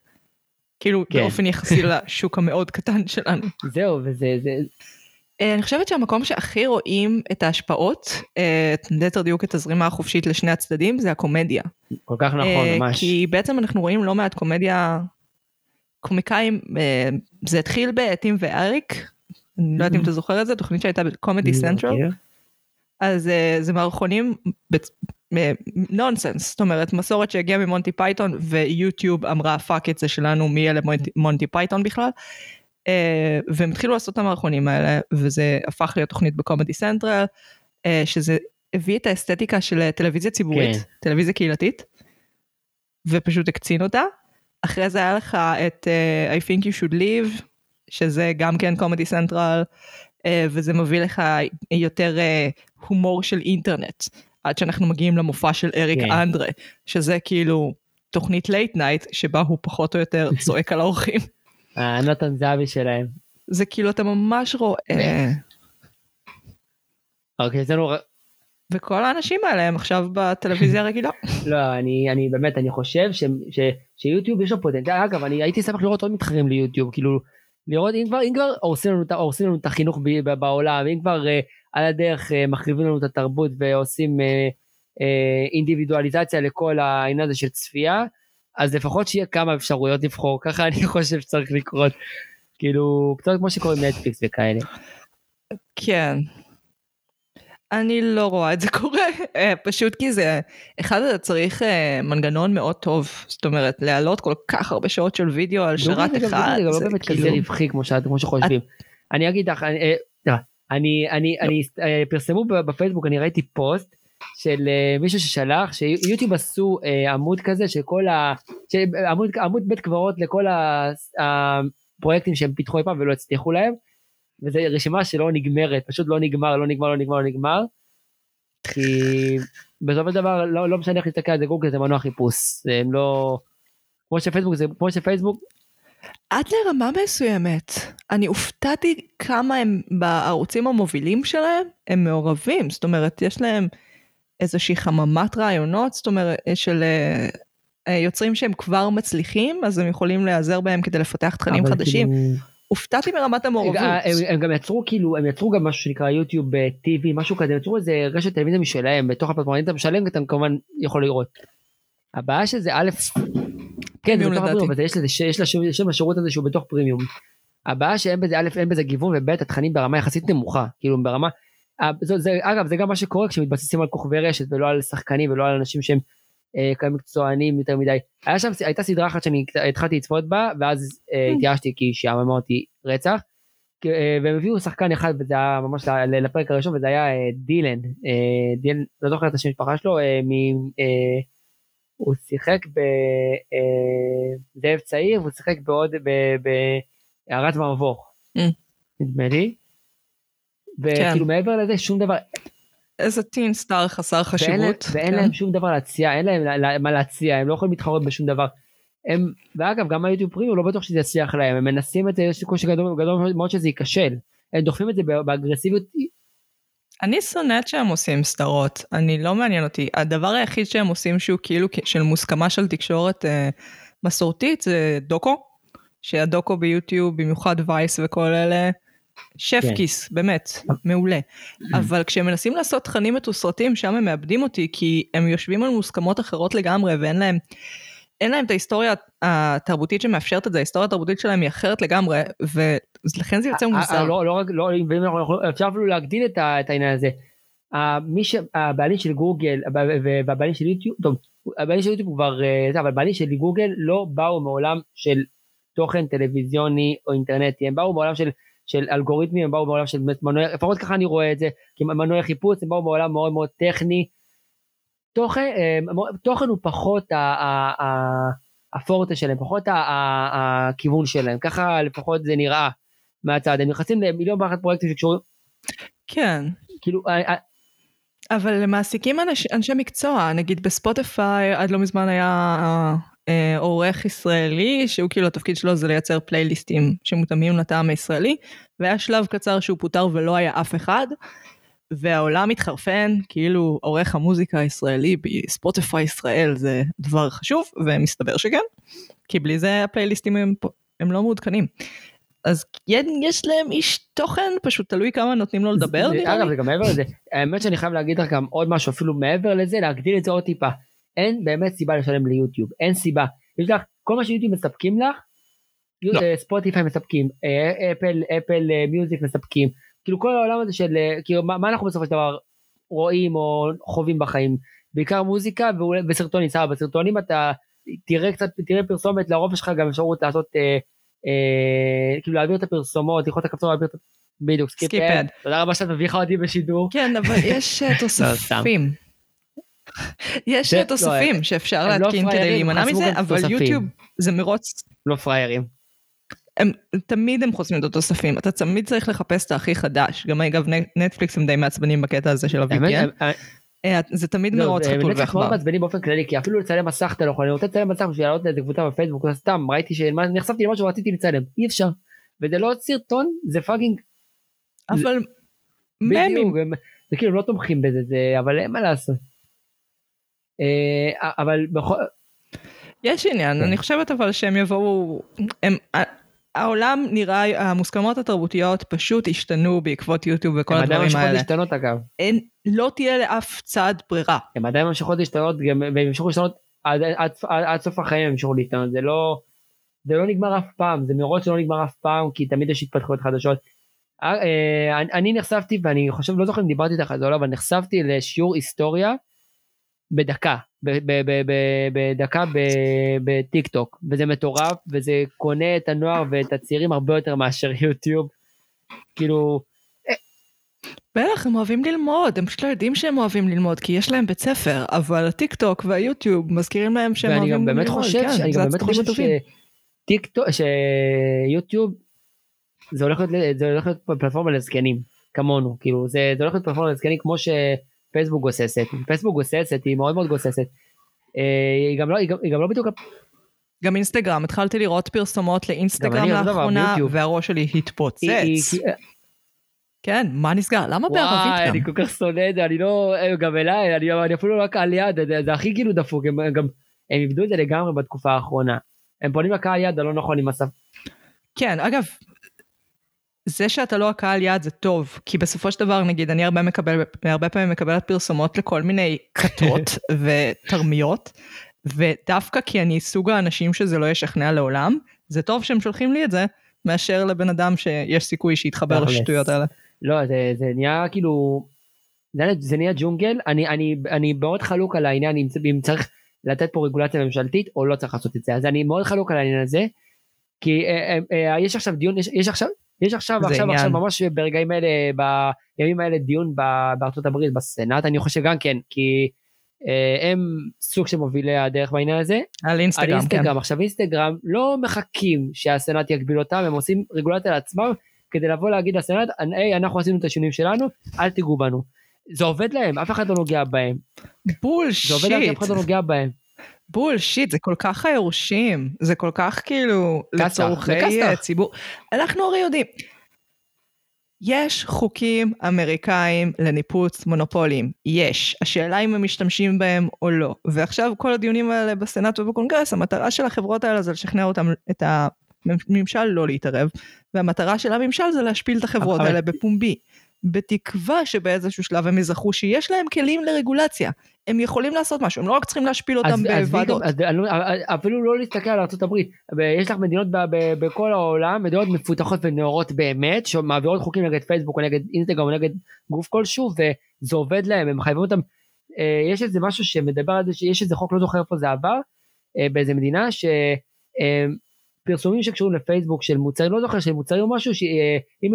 כאילו, כן. באופן יחסי לשוק המאוד קטן שלנו. זהו וזה זה אה, אני חושבת שהמקום שהכי רואים את ההשפעות, אה, ליתר דיוק את הזרימה החופשית לשני הצדדים, זה הקומדיה. כל כך נכון אה, ממש. כי בעצם אנחנו רואים לא מעט קומדיה, קומיקאים, אה, זה התחיל בטים ואריק, אני לא יודעת אם אתה זוכר את זה, תוכנית שהייתה בקומדי לא סנטרל. אז אה, זה מערכונים נונסנס, זאת אומרת מסורת שהגיעה ממונטי פייתון ויוטיוב אמרה fuck את זה שלנו מי אלה מונטי- פייתון בכלל. אה, והם התחילו לעשות את המערכונים האלה וזה הפך להיות תוכנית בקומדי סנטרל אה, שזה הביא את האסתטיקה של טלוויזיה ציבורית, כן. טלוויזיה קהילתית ופשוט הקצין אותה. אחרי זה היה לך את אה, I think you should leave שזה גם כן קומדי סנטרל וזה מביא לך יותר אה, הומור של אינטרנט עד שאנחנו מגיעים למופע של אריק כן. אנדרה שזה כאילו תוכנית late night שבה הוא פחות או יותר צועק על האורחים. הנתן זהבי שלהם. זה כאילו אתה ממש רואה אוקיי, אצלנו וכל האנשים האלה הם עכשיו בטלוויזיה הרגילה. לא, אני, אני באמת, אני חושב ש, ש, שיוטיוב יש לו פוטנציאל, אגב, אני הייתי שמח לראות עוד מתחרים ליוטיוב, כאילו, לראות אם כבר, אם כבר הורסים לנו, הורסים לנו את החינוך ב, ב, בעולם, אם כבר uh, על הדרך uh, מחריבים לנו את התרבות ועושים uh, uh, אינדיבידואליזציה לכל העניין הזה של צפייה, אז לפחות שיהיה כמה אפשרויות לבחור, ככה אני חושב שצריך לקרות. כאילו, קצת כמו שקורה עם נטפליקס וכאלה. כן. אני לא רואה את זה קורה, אה, פשוט כי זה, אחד אתה צריך אה, מנגנון מאוד טוב, זאת אומרת להעלות כל כך הרבה שעות של וידאו על שרת אחד, זה לא באמת כזה כאילו, רווחי כמו שחושבים. אני אגיד לך, אני- אה, אה, פרסמו בפייסבוק, אני ראיתי פוסט של מישהו ששלח, שיוטיוב עשו עמוד כזה שכל ה... עמוד, בית קברות לכל הפרויקטים שהם פיתחו אי פעם ולא הצליחו להם, וזו רשימה שלא נגמרת, פשוט לא נגמר, לא נגמר, לא נגמר, לא נגמר. כי בסופו של דבר לא, לא משנה איך להסתכל על זה גוגל זה מנוע חיפוש, הם לא... כמו שפייסבוק זה כמו שפייסבוק עד לרמה מסוימת, אני הופתעתי כמה הם בערוצים המובילים שלהם, הם מעורבים, זאת אומרת יש להם איזושהי חממת רעיונות, זאת אומרת של אה, אה, יוצרים שהם כבר מצליחים, אז הם יכולים להיעזר בהם כדי לפתח תכנים חדשים. כאילו- הופתעתי מרמת המעורבות. הם, הם גם יצרו כאילו הם יצרו גם משהו שנקרא יוטיוב TV משהו כזה יצרו איזה רשת טלוויזיה משלהם בתוך הפלטפורמה אם אתה משלם אתה כמובן יכול לראות. הבעיה שזה א' כן זה בתוך. הפרימיום אבל יש לזה ש- יש לשירות- יש לשירות הזה שהוא בתוך פרימיום. הבעיה שאין בזה א' אין בזה גיוון וב' התכנים ברמה יחסית נמוכה כאילו ברמה. אה, זה, זה, אגב זה גם מה שקורה כשמתבססים על כוכבי רשת ולא על שחקנים ולא על אנשים שהם אה, מקצוענים יותר מדי. היה שם הייתה סדרה אחת שאני התחלתי לצפות בה ואז אה, התייאשתי כי שעממה אותי רצח. אה, והם הביאו שחקן אחד וזה היה ממש לפרק הראשון וזה היה אה, דילן אה, דילן לא זוכר את השם המשפחה שלו אה, מ... אה, הוא שיחק בזאב צעיר והוא שיחק בעוד בהערת ומבוך Mm. נדמה לי. כן. וכאילו מעבר לזה שום דבר איזה טין סטאר חסר חשיבות. ואין כן. להם שום דבר להציע אין להם לה- לה- מה להציע הם לא יכולים להתחרות בשום דבר. הם ואגב גם היוטיוב פרימיום לא בטוח שזה יצליח להם הם מנסים את זה יש סיכוי שגדול גדול מאוד שזה ייכשל. הם דוחפים את זה באגרסיביות אני שונאת שהם עושים סדרות, אני לא מעניין אותי. הדבר היחיד שהם עושים שהוא כאילו של מוסכמה של תקשורת אה, מסורתית זה דוקו, שהדוקו ביוטיוב, במיוחד וייס וכל אלה, שף כן. כיס, באמת, מעולה. אבל כשהם מנסים לעשות תכנים מתוסרטים, שם הם מאבדים אותי, כי הם יושבים על מוסכמות אחרות לגמרי, ואין להם... אין להם את ההיסטוריה התרבותית שמאפשרת את זה, ההיסטוריה התרבותית שלהם היא אחרת לגמרי, ולכן זה יוצא אה, אה, מוזר. לא לא רק לא יכולים- אפשר אפילו להגדיל את העניין הזה. אה, מי שהבעלים של גוגל והבעלים של יוטיוב טוב הבעלים של יוטיוב כבר אה, אבל הבעלים של גוגל לא באו מעולם של תוכן טלוויזיוני או אינטרנטי הם באו מעולם של של אלגוריתמים הם באו מעולם של מנועי לפחות ככה אני רואה את זה כי מנועי חיפוש הם באו מעולם מאוד מאוד טכני. תוכן אה, תוכן הוא פחות ה- ה- ה- הפורטה שלהם פחות ה- ה- הכיוון שלהם ככה לפחות זה נראה מהצד הם נכנסים למיליון ואחת פרויקטים שקשורים כן. כאילו אה, אה, אבל מעסיקים אנש, אנשי מקצוע, נגיד בספוטיפיי עד לא מזמן היה עורך ישראלי, שהוא כאילו התפקיד שלו זה לייצר פלייליסטים שמותאמים לטעם הישראלי, והיה שלב קצר שהוא פוטר ולא היה אף אחד, והעולם התחרפן, כאילו עורך המוזיקה הישראלי בספוטיפיי ישראל זה דבר חשוב, ומסתבר שכן, כי בלי זה הפלייליסטים הם, הם לא מעודכנים. אז כן, יש להם איש תוכן, פשוט תלוי כמה נותנים לו לדבר, זה- לי. אגב זה גם מעבר לזה האמת שאני חייב להגיד לך גם עוד משהו אפילו מעבר לזה להגדיל את זה עוד טיפה אין באמת סיבה לשלם ליוטיוב אין סיבה יש לך כל מה שיוטיוב מספקים לך לא. אה, ספוטיפיי מספקים אה, אפל אפל אה, מיוזיק מספקים כאילו כל העולם הזה של כאילו מה, מה אנחנו בסופו של דבר רואים או חווים בחיים בעיקר מוזיקה וסרטונים סבבה בסרטונים אתה תראה קצת תראה פרסומת לרוב יש לך גם אפשרות לעשות אה, אה, כאילו להעביר את הפרסומות ללחוץ את הכפתור להעביר את בדיוק skip Skip ad. ad. תודה רבה שאת מביכה אותי בשידור. כן, אבל יש אה, תוספים. יש תוספים שאפשר הם לא להתקין כדי פראיירים, להימנע מזה, אבל. יוטיוב זה מרוץ, לא פראיירים. הם, תמיד הם חוסמים את התוספים, אתה תמיד צריך לחפש את הכי חדש, גם אגב נטפליקס הם די מעצבנים בקטע הזה של ה-VPN, אה, אה, זה תמיד לא, מרוץ חתול ועכבר. מעצבנים באופן כללי כי אפילו לצלם מסך אתה לא יכול אני רוצה לצלם מסך בשביל לעלות לאיזה קבוצה בפייסבוק סתם ראיתי שנחשפתי למשהו רציתי לצלם אי אפשר. וזה לא סרטון זה fucking אבל ממים, הם- זה כאילו הם לא תומכים בזה זה אבל אין מה לעשות. אה, אבל בכל יש עניין, כן. אני חושבת אבל שהם יבואו, הם, העולם נראה, המוסכמות התרבותיות פשוט השתנו בעקבות יוטיוב וכל הם עדיין הדברים ממשיכות האלה. להשתנות אגב. אין, לא תהיה לאף צד ברירה. הם עדיין ממשיכות להשתנות והם ימשיכו להשתנות עד, עד, עד, עד סוף החיים הם ימשיכו להשתנות זה לא זה לא נגמר אף פעם זה מראש לא נגמר אף פעם כי תמיד יש התפתחויות חדשות. אה, אה, אני, אני נחשפתי ואני חושב לא זוכר אם דיברתי איתך על זה או לא אבל נחשפתי לשיעור היסטוריה בדקה בדקה בטיק טוק וזה מטורף וזה קונה את הנוער ואת הצעירים הרבה יותר מאשר יוטיוב. כאילו בטח, הם אוהבים ללמוד, הם פשוט לא יודעים שהם אוהבים ללמוד, כי יש להם בית ספר, אבל הטיק טוק והיוטיוב מזכירים להם שהם ואני אוהבים גם ללמוד. באמת חושב, כן, שאני זה גם באמת חושב. שטיק טוק, שיוטיוב זה הולך להיות, פלטפורמה לזקנים כמונו, כאילו זה, הולך להיות פלטפורמה לזקנים כמו שפייסבוק גוססת, פייסבוק גוססת, היא מאוד מאוד גוססת. אה, היא גם לא, היא גם, היא גם לא בדיוק, גם אינסטגרם, התחלתי לראות פרסומות לאינסטגרם לאחרונה. והראש שלי התפוצץ. היא, היא, כן, מה נסגר? למה בערבית וואי, גם? אני כל כך שונא את זה, אני לא, גם אליי, אני, אני אפילו לא קהל יד, זה, זה הכי כאילו דפוק, הם גם, הם איבדו את זה לגמרי בתקופה האחרונה. הם פונים לקהל יד הלא נכון עם השפה. כן, אגב, זה שאתה לא הקהל יעד זה טוב, כי בסופו של דבר, נגיד, אני הרבה, מקבל, הרבה פעמים מקבלת פרסומות לכל מיני כתות ותרמיות, ודווקא כי אני סוג האנשים שזה לא ישכנע לעולם, זה טוב שהם שולחים לי את זה, מאשר לבן אדם שיש סיכוי שיתחבר לשטויות האלה. לא, זה, זה נהיה כאילו, זה, זה נהיה ג'ונגל, אני, אני, אני מאוד חלוק על העניין אם, אם צריך לתת פה רגולציה ממשלתית או לא צריך לעשות את זה, אז אני מאוד חלוק על העניין הזה, כי אה, אה, אה, יש עכשיו דיון, יש, יש עכשיו, יש עכשיו, עכשיו, עניין. עכשיו ממש ברגעים האלה, בימים האלה דיון בארצות הברית, בסנאט, אני חושב גם כן, כי אה, הם סוג של מובילי הדרך בעניין הזה. על אינסטגרם, על אינסטגרם, כן. עכשיו אינסטגרם לא מחכים שהסנאט יגביל אותם, הם עושים רגולציה לעצמם, כדי לבוא להגיד לסנאט, היי, אנחנו עשינו את השינויים שלנו, אל תיגעו בנו. זה עובד להם, אף אחד לא נוגע בהם. bullshit. זה עובד להם, אף אחד לא נוגע בהם. bullshit, זה כל כך היורשים, זה כל כך כאילו לצורכי ציבור. אנחנו הרי יודעים. יש חוקים אמריקאים לניפוץ מונופולים, יש. השאלה אם הם משתמשים בהם או לא. ועכשיו כל הדיונים האלה בסנאט ובקונגרס, המטרה של החברות האלה זה לשכנע אותם, את הממשל לא להתערב, והמטרה של הממשל זה להשפיל את החברות האלה בפומבי. בתקווה שבאיזשהו שלב הם יזכרו שיש להם כלים לרגולציה. הם יכולים לעשות משהו, הם לא רק צריכים להשפיל אותם בוועדות. אז, אז, אפילו לא להסתכל על ארה"ב, יש לך מדינות ב, ב, בכל העולם, מדינות מפותחות ונאורות באמת, שמעבירות חוקים נגד פייסבוק או נגד אינסטגרם או נגד גוף כלשהו, וזה עובד להם, הם מחייבים אותם. אה, יש איזה משהו שמדבר על זה, שיש איזה חוק, לא זוכר איפה זה עבר, אה, באיזה מדינה, ש... אה, פרסומים שקשורים לפייסבוק של מוצרים, לא זוכר של מוצרים או משהו, שאם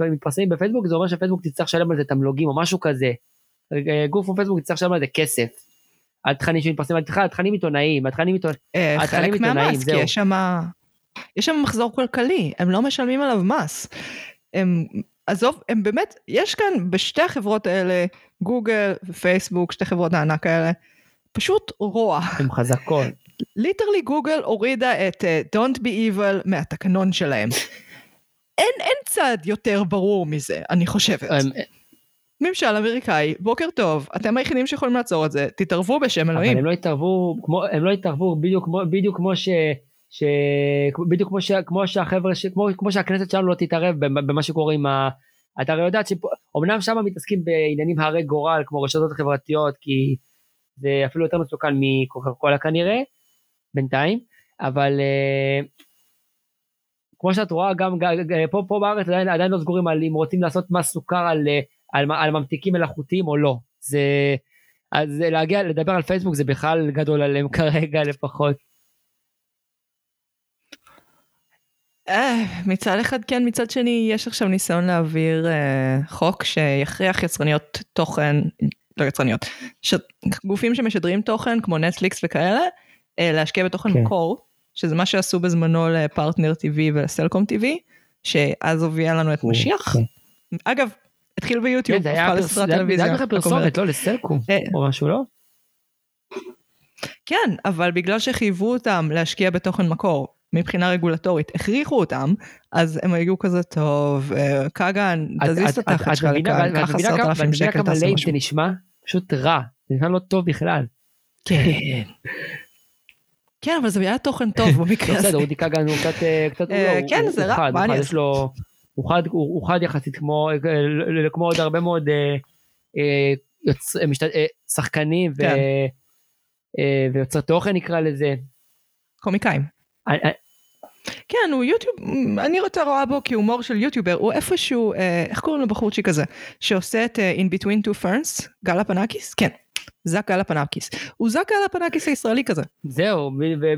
הם מתפרסמים בפייסבוק זה אומר שפייסבוק תצטרך לשלם על זה תמלוגים או משהו כזה. גוף בפייסבוק יצטרך לשלם על זה כסף. על תכנים שמתפרסמים, על תכנים עיתונאיים, על תכנים עיתונאיים, חלק מהמס, כי יש שם, יש שם מחזור כלכלי, הם לא משלמים עליו מס. הם, עזוב, הם באמת, יש כאן בשתי החברות האלה, גוגל ופייסבוק, שתי חברות הענק האלה, פשוט רוע. הן חזקות. literally גוגל הורידה את uh, Don't be evil מהתקנון שלהם. אין, אין צעד יותר ברור מזה, אני חושבת. ממשל אמריקאי, בוקר טוב, אתם היחידים שיכולים לעצור את זה, תתערבו בשם אלוהים. אבל הם לא התערבו, כמו, הם לא התערבו בדיוק, בדיוק כמו ש... ש... בדיוק כמו, ש... כמו שהחבר'ה, ש... כמו, כמו שהכנסת שלנו לא תתערב במה שקורה עם ה... אתה הרי יודעת שאומנם שם מתעסקים בעניינים הרי גורל כמו רשתות החברתיות כי זה אפילו יותר מסוכן מקוקה קולה כנראה בינתיים אבל uh, כמו שאת רואה גם פה, פה בארץ עדיין, עדיין לא סגורים על אם רוצים לעשות מס סוכר על על, על ממתיקים מלאכותיים או לא. זה, אז להגיע, לדבר על פייסבוק זה בכלל גדול עליהם כרגע לפחות. אה, מצד אחד כן, מצד שני יש עכשיו ניסיון להעביר אה, חוק שיכריח יצרניות תוכן, לא יצרניות, ש... גופים שמשדרים תוכן כמו נטפליקס וכאלה, אה, להשקיע בתוכן כן. מקור, שזה מה שעשו בזמנו לפרטנר TV ולסלקום TV, שאז הוביל לנו את משיח. כן. אגב, התחיל ביוטיוב, זה היה בכלל פרסומת, לא לסלקום אה. או משהו, לא? כן, אבל בגלל שחייבו אותם להשקיע בתוכן מקור מבחינה רגולטורית, הכריחו אותם, אז הם היו כזה טוב, אה, כגן, תזיז את התחת שלך לכאן, קח עשרת אלפים שקל, תעשה משהו. זה נשמע פשוט רע, זה נשמע לא טוב בכלל. כן. כן, אבל זה היה תוכן טוב במקרה הזה. בסדר, אודי כגן הוא קצת, קצת, אה, כן, זה רע, מה אני אעשה? הוא חד, הוא, הוא חד יחסית כמו, כמו עוד הרבה מאוד אה, אה, יוצ, אה, משת, אה, שחקנים ו, כן. אה, ויוצרי תוכן נקרא לזה. קומיקאים. אני, אה, כן, הוא יוטיוב, אני רוצה רואה בו כהומור של יוטיובר, הוא איפשהו, אה, איך קוראים לבחורצ'יק הזה, שעושה את uh, In Between Two Ferns, גל פנקיס? כן, זאק גל פנקיס. הוא זאק גל פנקיס הישראלי כזה. זהו,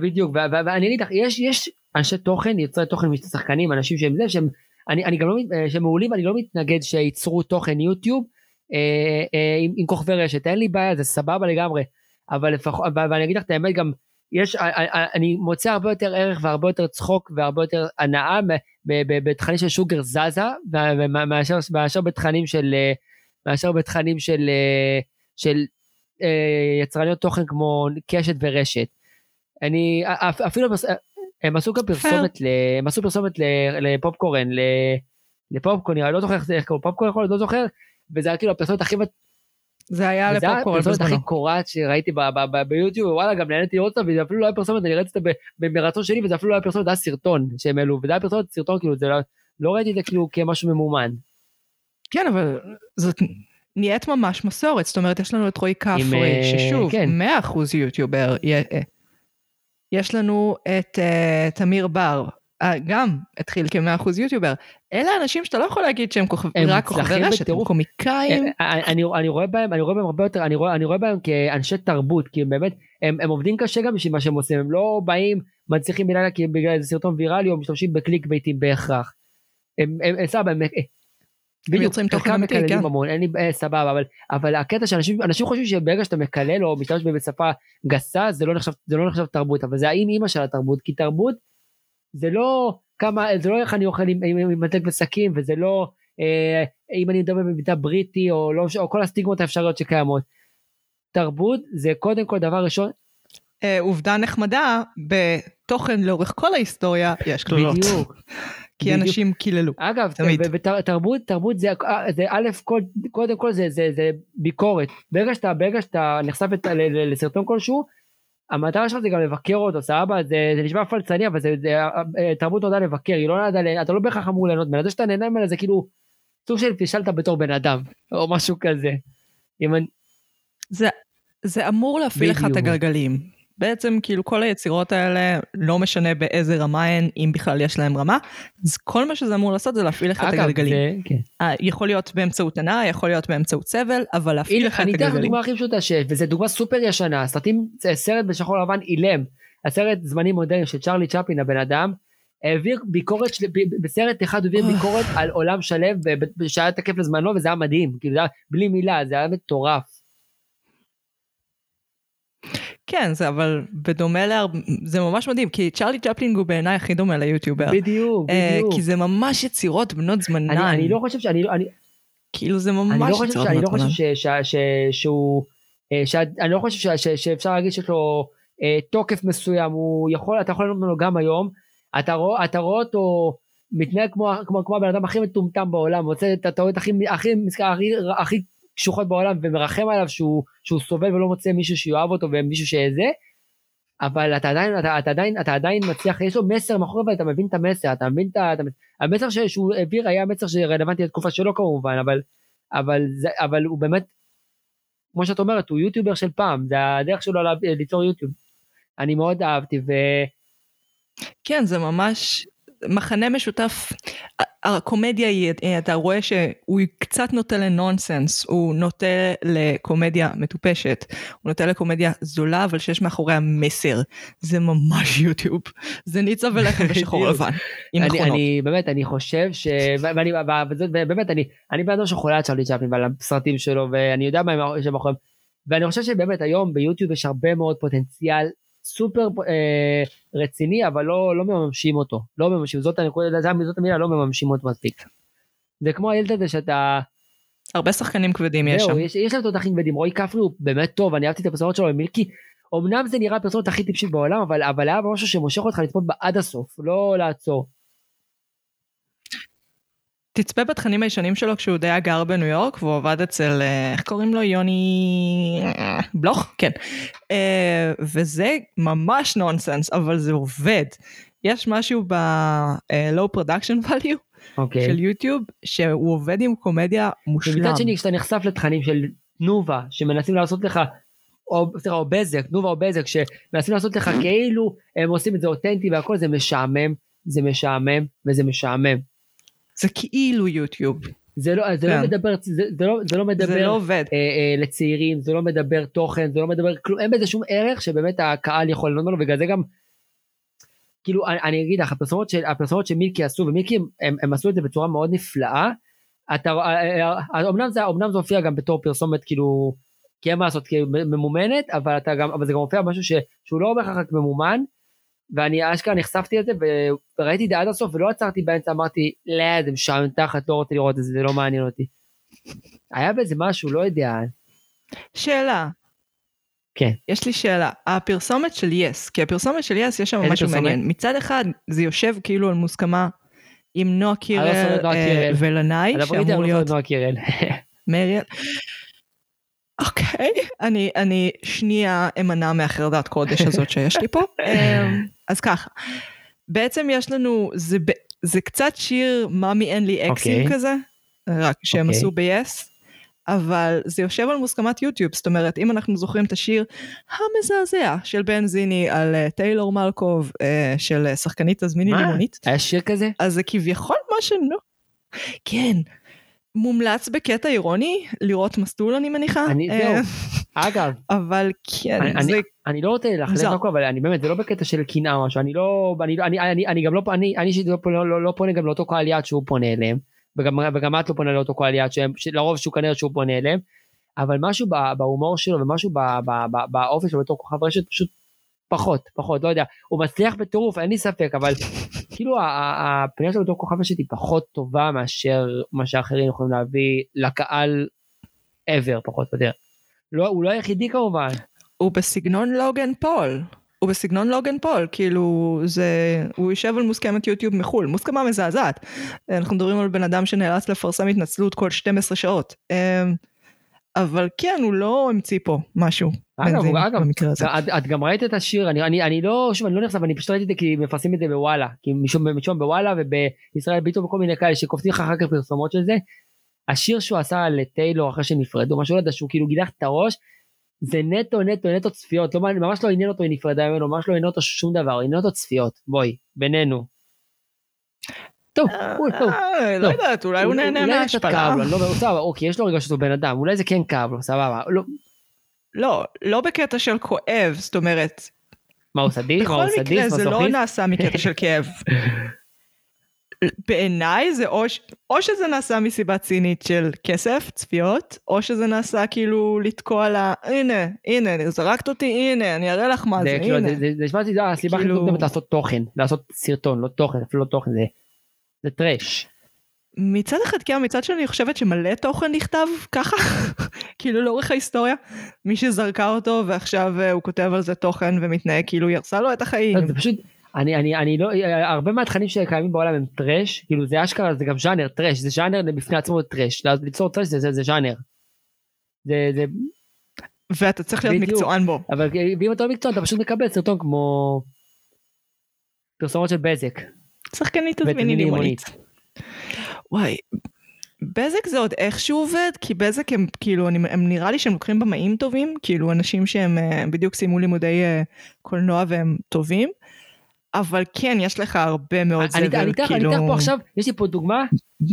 בדיוק, ואני אגיד לך, יש, יש אנשי תוכן, יוצרי תוכן, שחקנים, אנשים שהם זה, שהם אני, אני גם לא, אה, שהם מעולים, אני לא מתנגד שייצרו תוכן יוטיוב אה, אה, עם, עם כוכבי רשת, אין לי בעיה, זה סבבה לגמרי, אבל לפחות, ואני אגיד לך את האמת גם, יש, אה, אני מוצא הרבה יותר ערך והרבה יותר צחוק והרבה יותר הנאה בתכנים של שוגר זזה, מאשר, מאשר בתכנים של, מאשר בתכנים של, של יצרניות תוכן כמו קשת ורשת. אני אפילו הם עשו גם פרסומת, ל... הם עשו פרסומת לפופקורן, לפופקורן, אני לא זוכר איך קוראים פופקורן יכול להיות, לא זוכר, וזה היה כאילו הפרסומת הכי, זה היה וזה היה לפופקורן הפרסומת. הכי קורעת שראיתי ביוטיוב, וואלה, גם נהניתי לראות אותה, וזה אפילו לא היה פרסומת, אני ראיתי אותה במרצון שלי, וזה אפילו לא היה פרסומת, זה היה סרטון שהם העלו, וזה היה פרסומת סרטון, כאילו, זה לא, לא ראיתי את זה כאילו כמשהו ממומן. כן, אבל זאת נהיית ממש מסורת, זאת אומרת, יש לנו את רועי כפרי, אה, ששוב, כן. 100% יוטיובר. יש לנו את אה, תמיר בר, אה, גם התחיל כ-100% יוטיובר. אלה אנשים שאתה לא יכול להגיד שהם כוכב- הם רק כוכבי רשת, הם. קומיקאים. אה, אה, אני, אני רואה בהם, אני רואה בהם הרבה יותר, אני רואה, אני רואה בהם כאנשי תרבות, כי הם באמת, הם, הם עובדים קשה גם בשביל מה שהם עושים, הם לא באים, מצליחים בלילה כי בגלל איזה סרטון ויראלי, או משתמשים בקליק בייטים בהכרח. הם, הם, הם סבבה, הם, בדיוק, יוצרים תוכן אמיתי, מקללים כן. המון, אין לי, אה, סבבה, אבל, אבל הקטע שאנשים אנשים חושבים שברגע שאתה מקלל או משתמש בשפה גסה, זה לא נחשב, זה לא נחשב תרבות, אבל זה האם אימא של התרבות, כי תרבות זה לא כמה, זה לא איך אני אוכל עם, עם, עם וסכין, וזה לא אה, אם אני מדבר במבטא בריטי, או, לא, או כל הסטיגמות האפשריות שקיימות. תרבות זה קודם כל דבר ראשון, אה, עובדה נחמדה, בתוכן לאורך כל ההיסטוריה יש קללות. בדיוק. כי בדיוק. אנשים קיללו. אגב, תמיד. ותרבות, תרבות זה, זה א', כל, קודם כל זה, זה, זה ביקורת. ברגע שאתה, ברגע שאתה נחשף את- ל- ל- לסרטון כלשהו, המטרה שלך זה גם לבקר אותו, סבבה? זה, זה נשמע פלצני, אבל זה, זה, אה, תרבות נועדה לבקר, היא לא נועדה, ל- אתה לא בהכרח אמור ליהנות ממנה, זה שאתה נהנה ממנה זה כאילו סוג של פישלת בתור בן אדם, או משהו כזה. אם אני, זה, זה אמור להפעיל לך את. הגלגלים. בעצם כאילו כל היצירות האלה, לא משנה באיזה רמה הן, אם בכלל יש להם רמה, אז כל מה שזה אמור לעשות זה להפעיל לך את הגלגלים. זה, כן. אה, יכול להיות באמצעות הנאה, יכול להיות באמצעות סבל, אבל להפעיל לך את אני אתן לך הגלגלים. דוגמה הכי פשוטה שיש, וזו דוגמה סופר ישנה, סרטים, סרט בשחור לבן אילם, הסרט זמנים מודרניים של צ'רלי צ'פלין הבן אדם, העביר ביקורת, של, ב- בסרט אחד הוא העביר ביקורת על עולם שלם, שהיה תקף לזמנו וזה היה מדהים, כאילו זה היה בלי מילה, זה היה מטורף. כן, זה אבל בדומה להר... זה ממש מדהים, כי צ'רלי צ'פלין הוא בעיניי הכי דומה ליוטיובר. בדיוק, אה, בדיוק. כי זה ממש יצירות בנות זמנן. אני, אני לא חושב שאני, אני, כאילו זה אני ממש לא חושב, יצירות שאני לא בנות זמנן. חושב ש, ש, ש, שהוא, אה, ש, אני לא חושב ש, ש, שאפשר להגיד שיש לו אה, תוקף מסוים, הוא יכול, אתה יכול ליהנות ממנו גם היום, אתה רואה, אתה רואה אותו מתנהג כמו, כמו, כמו הבן אדם הכי מטומטם בעולם, מוצא את הטעויות הכי, הכי, הכי, הכי, הכי קשוחות בעולם ומרחם עליו שהוא, שהוא סובל ולא מוצא מישהו שיאהב אותו ומישהו שזה, אבל אתה עדיין, אתה, אתה עדיין, אתה עדיין מצליח, יש לו מסר מאחורי ואתה מבין את המסר, אתה מבין את ה... המסר. שהוא העביר היה מסר שרלוונטי לתקופה שלו כמובן, אבל, אבל, זה, אבל הוא באמת, כמו שאת אומרת, הוא יוטיובר של פעם, זה הדרך שלו ליצור יוטיוב. אני מאוד אהבתי, ו... כן, זה ממש מחנה משותף. הקומדיה היא, אתה רואה שהוא קצת נוטה לנונסנס, הוא נוטה לקומדיה מטופשת, הוא נוטה לקומדיה זולה, אבל שיש מאחוריה מסר. זה ממש יוטיוב. זה ניצה ולחם בשחור. לבן, עם אני, מכונות. אני באמת, אני חושב ש... ואני, ובאמת, אני, אני בן אדם שחולה על צ'רלי צ'פלין ועל הסרטים שלו, ואני יודע מה הם מאחוריהם. ואני חושב שבאמת היום ביוטיוב יש הרבה מאוד פוטנציאל סופר אה, רציני, אבל לא, לא מממשים אותו. לא מממשים, זאת הנקודה, זאת זאת המילה, לא מממשים אותו מספיק. זה כמו הילד הזה שאתה... הרבה שחקנים כבדים יש שם. יש, יש להם תותחים כבדים, רועי כפרי הוא באמת טוב, אני אהבתי את הפרסומות שלו מילקי. אמנם זה נראה הפרסומת הכי טיפשית בעולם, אבל, אבל היה משהו שמושך אותך לצפות בה עד הסוף, לא לעצור. תצפה בתכנים הישנים שלו כשהוא די גר בניו יורק והוא עבד אצל, אה, איך קוראים לו? יוני... אה, בלוך? כן. אה, וזה ממש נונסנס, אבל זה עובד. יש משהו ב-low production value אוקיי. של יוטיוב, שהוא עובד עם קומדיה מושלם. ומצד שני כשאתה נחשף לתכנים של תנובה שמנסים לעשות לך או סליחה או בזק תנובה או בזק שמנסים לעשות לך כאילו הם עושים את זה אותנטי והכל זה משעמם זה משעמם וזה משעמם זה כאילו יוטיוב, זה לא זה לא כן. מדבר זה, זה לא זה לא מדבר זה לא עובד. אה, אה, לצעירים זה לא מדבר תוכן זה לא מדבר כלום אין בזה שום ערך שבאמת הקהל יכול ללמוד ממנו בגלל זה גם. כאילו אני, אני אגיד לך הפרסומות של הפרסומות שמילקי עשו ומילקי הם, הם, הם עשו את זה בצורה מאוד נפלאה. אתה אה, אה, אה, אמנם זה אמנם זה הופיע גם בתור פרסומת כאילו כי אין מה לעשות כאילו ממומנת אבל גם אבל זה גם מופיע משהו ש, שהוא לא בהכרח רק ממומן. ואני אשכרה נחשפתי לזה וראיתי את זה עד הסוף ולא עצרתי באמצע אמרתי לא זה משעמם תחת לא רוצה לראות את זה זה לא מעניין אותי. היה בזה משהו לא יודע שאלה. כן. יש לי שאלה. הפרסומת של יס, כי הפרסומת של יס יש שם משהו פרסומת? מעניין. מצד אחד זה יושב כאילו על מוסכמה עם נועה אני לא קירל אה. ולנאי, שאמור להיות. מריאל. אני, אני שנייה אמנע מהחרדת קודש הזאת שיש לי פה. אז ככה, בעצם יש לנו, זה, זה קצת שיר מאמי אין לי אקסים okay. כזה, רק שהם okay. עשו ב-yes. אבל זה יושב על מוסכמת יוטיוב, זאת אומרת, אם אנחנו זוכרים את השיר המזעזע של בן זיני על uh, טיילור מלקוב, uh, של uh, שחקנית תזמיני לימונית. היה שיר כזה? אז זה כביכול מה שלא. כן. מומלץ בקטע אירוני לראות מסלול אני מניחה. אני, זהו. אגב. אבל כן, אני, זה... אני, אני לא רוצה להחליט הכל, אבל אני באמת, זה לא בקטע של קנאה או משהו, אני לא, אני, אני, אני, אני גם לא, אני, אני אישית לא, לא, לא, לא פונה גם לאותו קהל יעד שהוא פונה אליהם. וגם, וגם את לא פונה לאותו קהל יעד, לרוב שהוא כנראה שהוא פונה אליהם, אבל משהו בהומור שלו ומשהו באופי שלו בתור כוכב רשת פשוט פחות, פחות, לא יודע, הוא מצליח בטירוף, אין לי ספק, אבל כאילו הפנייה שלו בתור כוכב רשת היא פחות טובה מאשר מה שאחרים יכולים להביא לקהל ever, פחות או יותר. לא, הוא לא היחידי כמובן. הוא בסגנון לוגן פול. הוא בסגנון לוגן פול, כאילו זה, הוא יושב על מוסכמת יוטיוב מחו"ל, מוסכמה מזעזעת. אנחנו מדברים על בן אדם שנאלץ לפרסם התנצלות כל 12 שעות. אבל כן, הוא לא המציא פה משהו. אגב, אגב, את, את גם ראית את השיר, אני, אני, אני לא, שוב, אני לא נחשף, אני פשוט ראיתי את זה כי מפרסמים את זה בוואלה, כי משום, משום בוואלה ובישראל ביטו וכל מיני כאלה שקופצים לך אחר כך פרסומות של זה. השיר שהוא עשה לטיילור אחרי שהם נפרדו, משהו לא יודע, שהוא כאילו גידח את הראש, זה נטו נטו נטו צפיות, לא, ממש לא עניין אותו היא נפרדה ממנו, ממש לא עניין אותו שום דבר, עניין אותו צפיות, בואי, בינינו. טוב, טוב. אה, לא יודעת, אולי הוא נהנה מההשפלה. אולי לא, סבבה, אוקיי, יש לו רגע שהוא בן אדם, אולי זה כן כאב לו, סבבה. לא, לא, לא בקטע של כואב, זאת אומרת. מה הוא סדיסט? בכל מקרה זה לא נעשה מקטע של כאב. בעיניי זה או, או שזה נעשה מסיבה צינית של כסף, צפיות, או שזה נעשה כאילו לתקוע לה, הנה, הנה, זרקת אותי, הנה, אני אראה לך מה זה, כאילו, הנה. זה נשמע לי, הסיבה הכי טובה לעשות תוכן, לעשות סרטון, לא תוכן, אפילו לא תוכן, זה, זה טרש. מצד אחד כן, מצד שני אני חושבת שמלא תוכן נכתב ככה, כאילו לאורך ההיסטוריה, מי שזרקה אותו ועכשיו אה, הוא כותב על זה תוכן ומתנהג כאילו היא הרסה לו את החיים. לא, זה פשוט, אני, אני, אני לא, הרבה מהתכנים שקיימים בעולם הם טראש, כאילו זה אשכרה, זה גם ז'אנר טראש, זה ז'אנר בפני עצמו טראש, ליצור טראש זה, זה, זה ז'אנר. זה, זה... ואתה צריך להיות בדיוק, מקצוען בו. אבל אם אתה לא מקצוען אתה פשוט מקבל סרטון כמו פרסומות של בזק. שחקנית תזמיני לימונית. וואי, בזק זה עוד איכשהו עובד, כי בזק הם כאילו, הם, הם נראה לי שהם לוקחים במאים טובים, כאילו אנשים שהם אה, בדיוק סיימו לימודי אה, קולנוע והם טובים. אבל כן, יש לך הרבה מאוד זבל, כאילו... אני אתן פה עכשיו, יש לי פה דוגמה,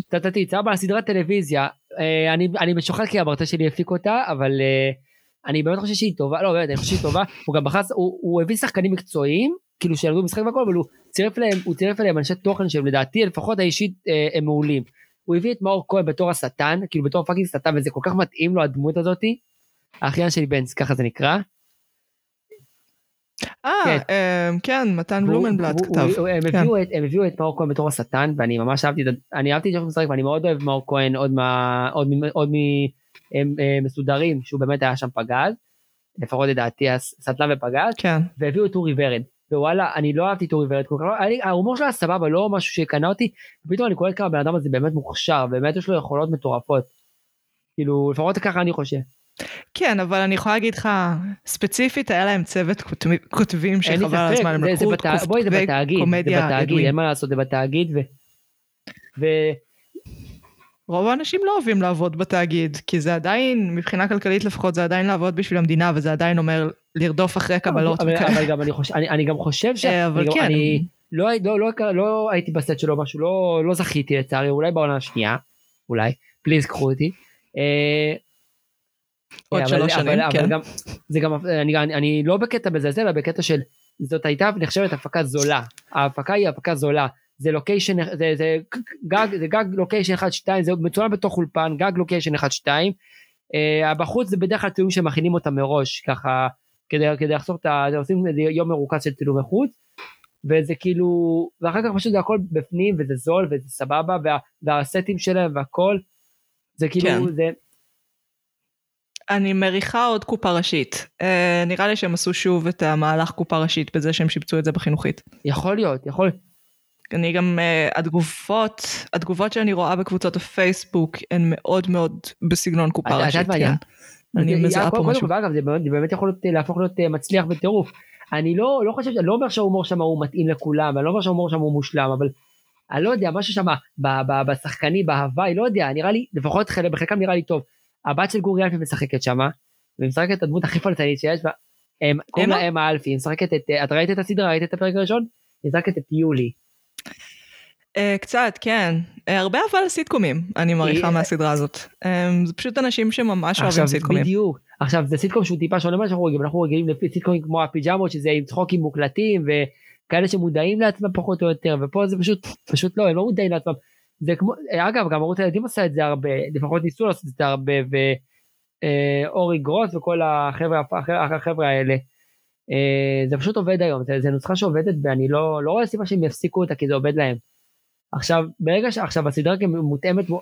טטטי, צבא על סדרת טלוויזיה, אה, אני משוחד כי המרצה שלי הפיק אותה, אבל אני באמת חושב שהיא טובה, לא באמת, אני חושב שהיא טובה, הוא גם בחץ, הוא הביא שחקנים מקצועיים, כאילו שלמדו משחק והכל, אבל הוא צירף להם, הוא צירף להם אנשי תוכן שהם לדעתי, לפחות האישית, אה, הם מעולים. הוא הביא את מאור כהן בתור השטן, כאילו בתור fucking שטן, וזה כל כך מתאים לו הדמות הזאתי, האחיין שלי בנץ, ככה זה נקרא. אה, כן. אמ, כן, מתן בלומנבלט כתב. כן. הם הביאו את מאור כהן בתור השטן, ואני ממש אהבתי, אני אהבתי את משחק, ואני מאוד אוהב מאור כהן עוד ממסודרים, שהוא באמת היה שם פגז, לפחות לדעתי סטלן ופגז, כן. והביאו את אורי ורד. ווואלה, אני לא אהבתי את אורי ורד כל כך, ההומור שלו היה סבבה, לא משהו שקנה אותי, ופתאום אני קורא כמה בן אדם הזה באמת מוכשר, באמת יש לו יכולות מטורפות. כאילו, לפחות ככה אני חושב. כן, אבל אני יכולה להגיד לך, ספציפית היה להם צוות כותבים שחבל על הזמן, הם לקחו בואי, זה בתאגיד, זה בתאגיד, אין מה לעשות, זה בתאגיד, ו... רוב האנשים לא אוהבים לעבוד בתאגיד, כי זה עדיין, מבחינה כלכלית לפחות, זה עדיין לעבוד בשביל המדינה, וזה עדיין אומר לרדוף אחרי קבלות. אבל, אבל גם אני, חושב, אני, אני גם חושב ש... אה, אבל כן. אני לא, לא, לא, לא, הייתי בסט שלו משהו, לא, לא זכיתי לצערי, אולי בעונה השנייה, אולי, פליז קחו אותי. אה, עוד שלוש שנים, כן. אבל גם, זה גם, אני, אני, אני לא בקטע בזה, אלא בקטע של, זאת הייתה נחשבת הפקה זולה. ההפקה היא הפקה זולה. זה לוקיישן, זה, זה גג, זה גג לוקיישן 1-2, זה מצולם בתוך אולפן, גג לוקיישן 1-2. Uh, בחוץ זה בדרך כלל צילומים שמכינים אותם מראש, ככה, כדי, כדי לחסוך את ה... עושים יום מרוכז של צילומי חוץ. וזה כאילו, ואחר כך פשוט זה הכל בפנים, וזה זול, וזה סבבה, וה, והסטים שלהם והכל, זה כאילו, כן. זה, אני מריחה עוד קופה ראשית. Uh, נראה לי שהם עשו שוב את המהלך קופה ראשית בזה שהם שיבצו את זה בחינוכית. יכול להיות, יכול להיות. אני גם, uh, התגובות, התגובות שאני רואה בקבוצות הפייסבוק הן מאוד מאוד בסגנון קופה ראשית. כן. אני זה- מזהה פה משהו. כל, ואגב, זה באמת- באמת יכול להיות, להפוך להיות אה, מצליח בטירוף. אני לא, לא חושב, אני לא אומר שההומור שם הוא מתאים לכולם, אני לא אומר שההומור שם הוא מושלם, אבל אני לא יודע, משהו שם בשחקני, בהוואי, לא יודע, נראה לי, לפחות חלק, בחלקם נראה לי טוב. הבת של גורי אלפי משחקת שם, והיא משחקת את הדמות הכי פלצנית שיש בה. קוראים? לה אמה אלפי, היא משחקת את, אה, את ראית את הסדרה, ראית את הפרק הראשון? היא משחקת את יולי. אה, קצת, כן. אה, הרבה אבל סיטקומים, אני מעריכה היא- מהסדרה הזאת. אה, זה פשוט אנשים שממש אוהבים עכשיו סיטקומים. בדיוק עכשיו זה סיטקום שהוא טיפה שונה ממה שאנחנו רגילים אנחנו רגילים לפי סיטקומים כמו הפיג'מות שזה עם צחוקים מוקלטים וכאלה שמודעים לעצמם פחות או יותר ופה זה פשוט פשוט לא הם לא מודעים לעצמם. זה כמו אגב גם ערוץ הילדים עשה את זה הרבה לפחות ניסו לעשות את זה הרבה ואורי גרוס וכל החבר'ה החבר'ה- האלה. אה, זה פשוט עובד היום זה, זה נוסחה שעובדת ואני לא לא רואה סיבה שהם יפסיקו אותה כי זה עובד להם. עכשיו ברגע שעכשיו הסדרה גם מותאמת מו-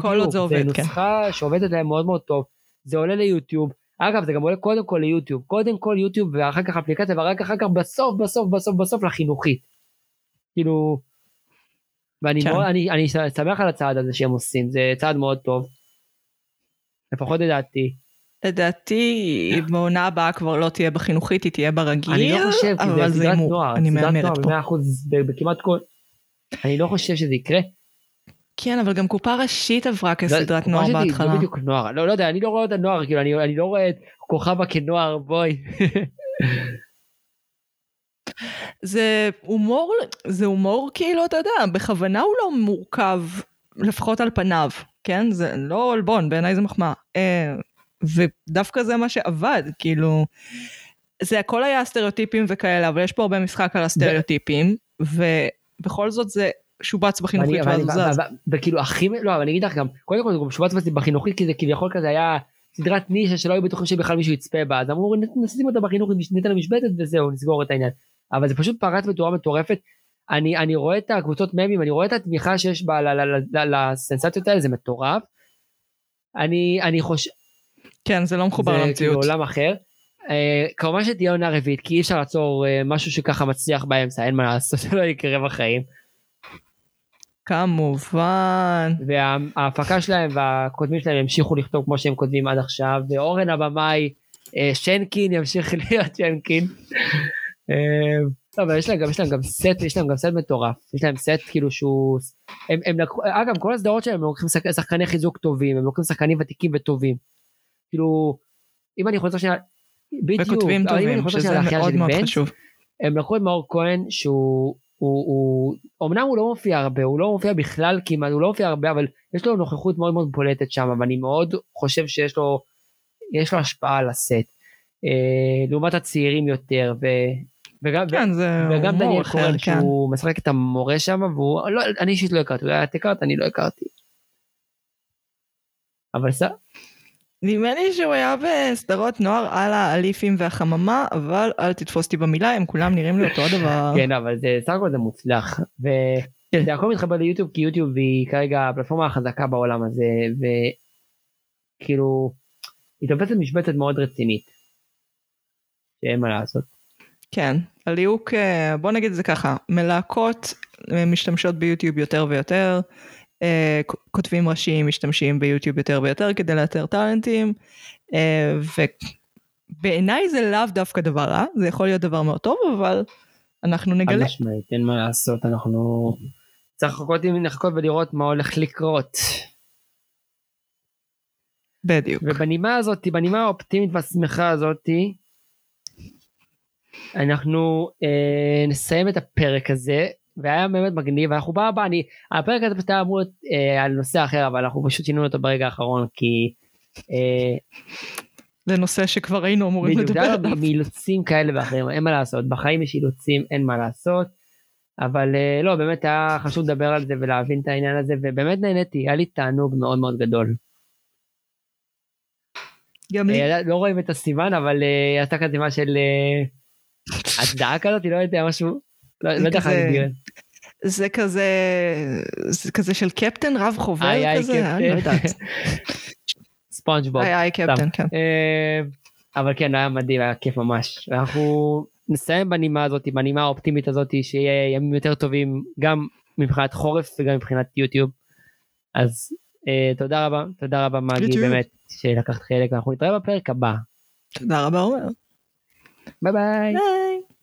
כל עוד זה עובד, כן. נוסחה שעובדת להם מאוד מאוד טוב זה עולה ליוטיוב אגב זה גם עולה קודם כל ליוטיוב קודם כל יוטיוב ואחר כך אפליקציה ורק אחר כך בסוף בסוף בסוף בסוף לחינוכית. כאילו. ואני כן. מאוד, אני, אני שמח על הצעד הזה שהם עושים זה צעד מאוד טוב. לפחות לדעתי. לדעתי בעונה הבאה כבר לא תהיה בחינוכית, היא תהיה ברגיל, אני לא חושב כי זה סדרת נוער, אני סדרת מהמרת נוער פה. במאה אחוז ב- בכמעט כל. אני לא חושב שזה יקרה. כן, אבל גם קופה ראשית עברה כסדרת לא, נוער בהתחלה. לא בדיוק נוער לא, לא יודע אני לא רואה אותה נוער כאילו אני, אני לא רואה את כוכבה כנוער בואי. זה הומור, זה הומור כאילו, אתה יודע, בכוונה הוא לא מורכב, לפחות על פניו, כן? זה לא עלבון, בעיניי זה מחמאה. אה, ודווקא זה מה שעבד, כאילו, זה הכל היה סטריאוטיפים וכאלה, אבל יש פה הרבה משחק על הסטריאוטיפים, ובכל זאת זה שובץ בחינוכית ואז הוא זז. וכאילו הכי לא אבל אני אגיד לך גם קודם כל זה גם שובץ בחינוכית כי זה כביכול כזה היה סדרת נישה שלא היו בטוחים שבכלל מישהו יצפה בה אז אמרו "נ- נשים אותה בחינוכית ניתן לה משבצת וזהו נסגור את העניין אבל זה פשוט פרץ בצורה מטורפת. אני אני רואה את הקבוצות ממים אני רואה את התמיכה שיש בה לסנסציות האלה זה מטורף. אני אני חושב כן, זה לא מחובר זה כאילו למציאות. עולם אחר. אה, כמובן שתהיה עונה רביעית כי אי אפשר לעצור אה, משהו שככה מצליח באמצע אין מה לעשות זה לא יקרה בחיים. כמובן. וההפקה שלהם והכותבים שלהם ימשיכו לכתוב כמו שהם כותבים עד עכשיו ואורן הבמאי אה, שנקין ימשיך להיות שנקין. לא, אבל יש להם גם יש להם גם סט יש להם גם סט מטורף יש להם סט כאילו שהוא הם, הם לקחו אגב כל הסדרות שלהם הם לוקחים שחק- שחקני חיזוק טובים הם לוקחים שחקנים ותיקים וטובים. כאילו אם אני חוזר שנייה בדיוק וכותבים אני טובים, שזה מאוד מאוד בנץ, חשוב. הם לקחו את מאור כהן שהוא הוא, הוא אמנם הוא לא מופיע הרבה הוא לא מופיע בכלל כמעט הוא לא מופיע הרבה אבל יש לו נוכחות מאוד מאוד בולטת שם ואני מאוד חושב שיש לו יש לו השפעה על הסט אה, לעומת הצעירים יותר ו, וגם, כן, זה וגם דניאל קורן כן. שהוא משחק את המורה שם והוא לא, אני אישית לא הכרתי אולי את הכרת אני לא הכרתי. אבל בסדר נדמה לי שהוא היה בסדרות נוער על האליפים והחממה, אבל אל תתפוס אותי במילה, הם כולם נראים לי אותו הדבר. כן אבל זה סך הכל זה מוצלח וזה הכל מתחבר ליוטיוב כי יוטיוב היא כרגע הפלטפורמה החזקה בעולם הזה וכאילו היא תופסת משבצת מאוד רצינית. שאין מה לעשות. כן, הליהוק, אה, בוא נגיד את זה ככה, מלהקות אה, משתמשות ביוטיוב יותר ויותר, כ- כותבים ראשיים משתמשים ביוטיוב יותר ויותר כדי לאתר טאלנטים, אה, ובעיניי זה לאו דווקא דבר רע, זה יכול להיות דבר מאוד טוב, אבל אנחנו חד נגלה. משמעית אין מה לעשות אנחנו צריך לחכות לחכות ולראות מה הולך לקרות. בדיוק. ובנימה הזאת בנימה האופטימית והשמחה הזאתי אנחנו אה, נסיים את הפרק הזה והיה באמת מגניב אנחנו בא הבא אני הפרק הזה פשוט היה אמור להיות אה, על נושא אחר אבל אנחנו פשוט שינינו אותו ברגע האחרון כי אה, זה נושא שכבר היינו אמורים בדיוק, לדבר עליו. מאילוצים כאלה ואחרים אין מה לעשות בחיים יש אילוצים אין מה לעשות. אבל אה, לא באמת היה חשוב לדבר על זה ולהבין את העניין הזה ובאמת נהניתי היה לי תענוג מאוד מאוד גדול. גם לי. אה, לא רואים את הסימן אבל אה, עשתה סימן של אה, הצדעה כזאת לא יודע משהו. לא זה לא. זה כזה, זה כזה של קפטן רב איי כזה, אני לא. יודעת. ספונג'בוב. aye aye captain, כן. אה, אבל כן היה מדהים היה כיף ממש ואנחנו נסיים בנימה הזאת בנימה האופטימית הזאת שיהיה ימים יותר טובים גם מבחינת חורף וגם מבחינת יוטיוב. אז אה, תודה רבה, תודה רבה מגי. באמת, שלקחת חלק, אנחנו נתראה בפרק הבא. תודה רבה עומר. ביי ביי. ביי.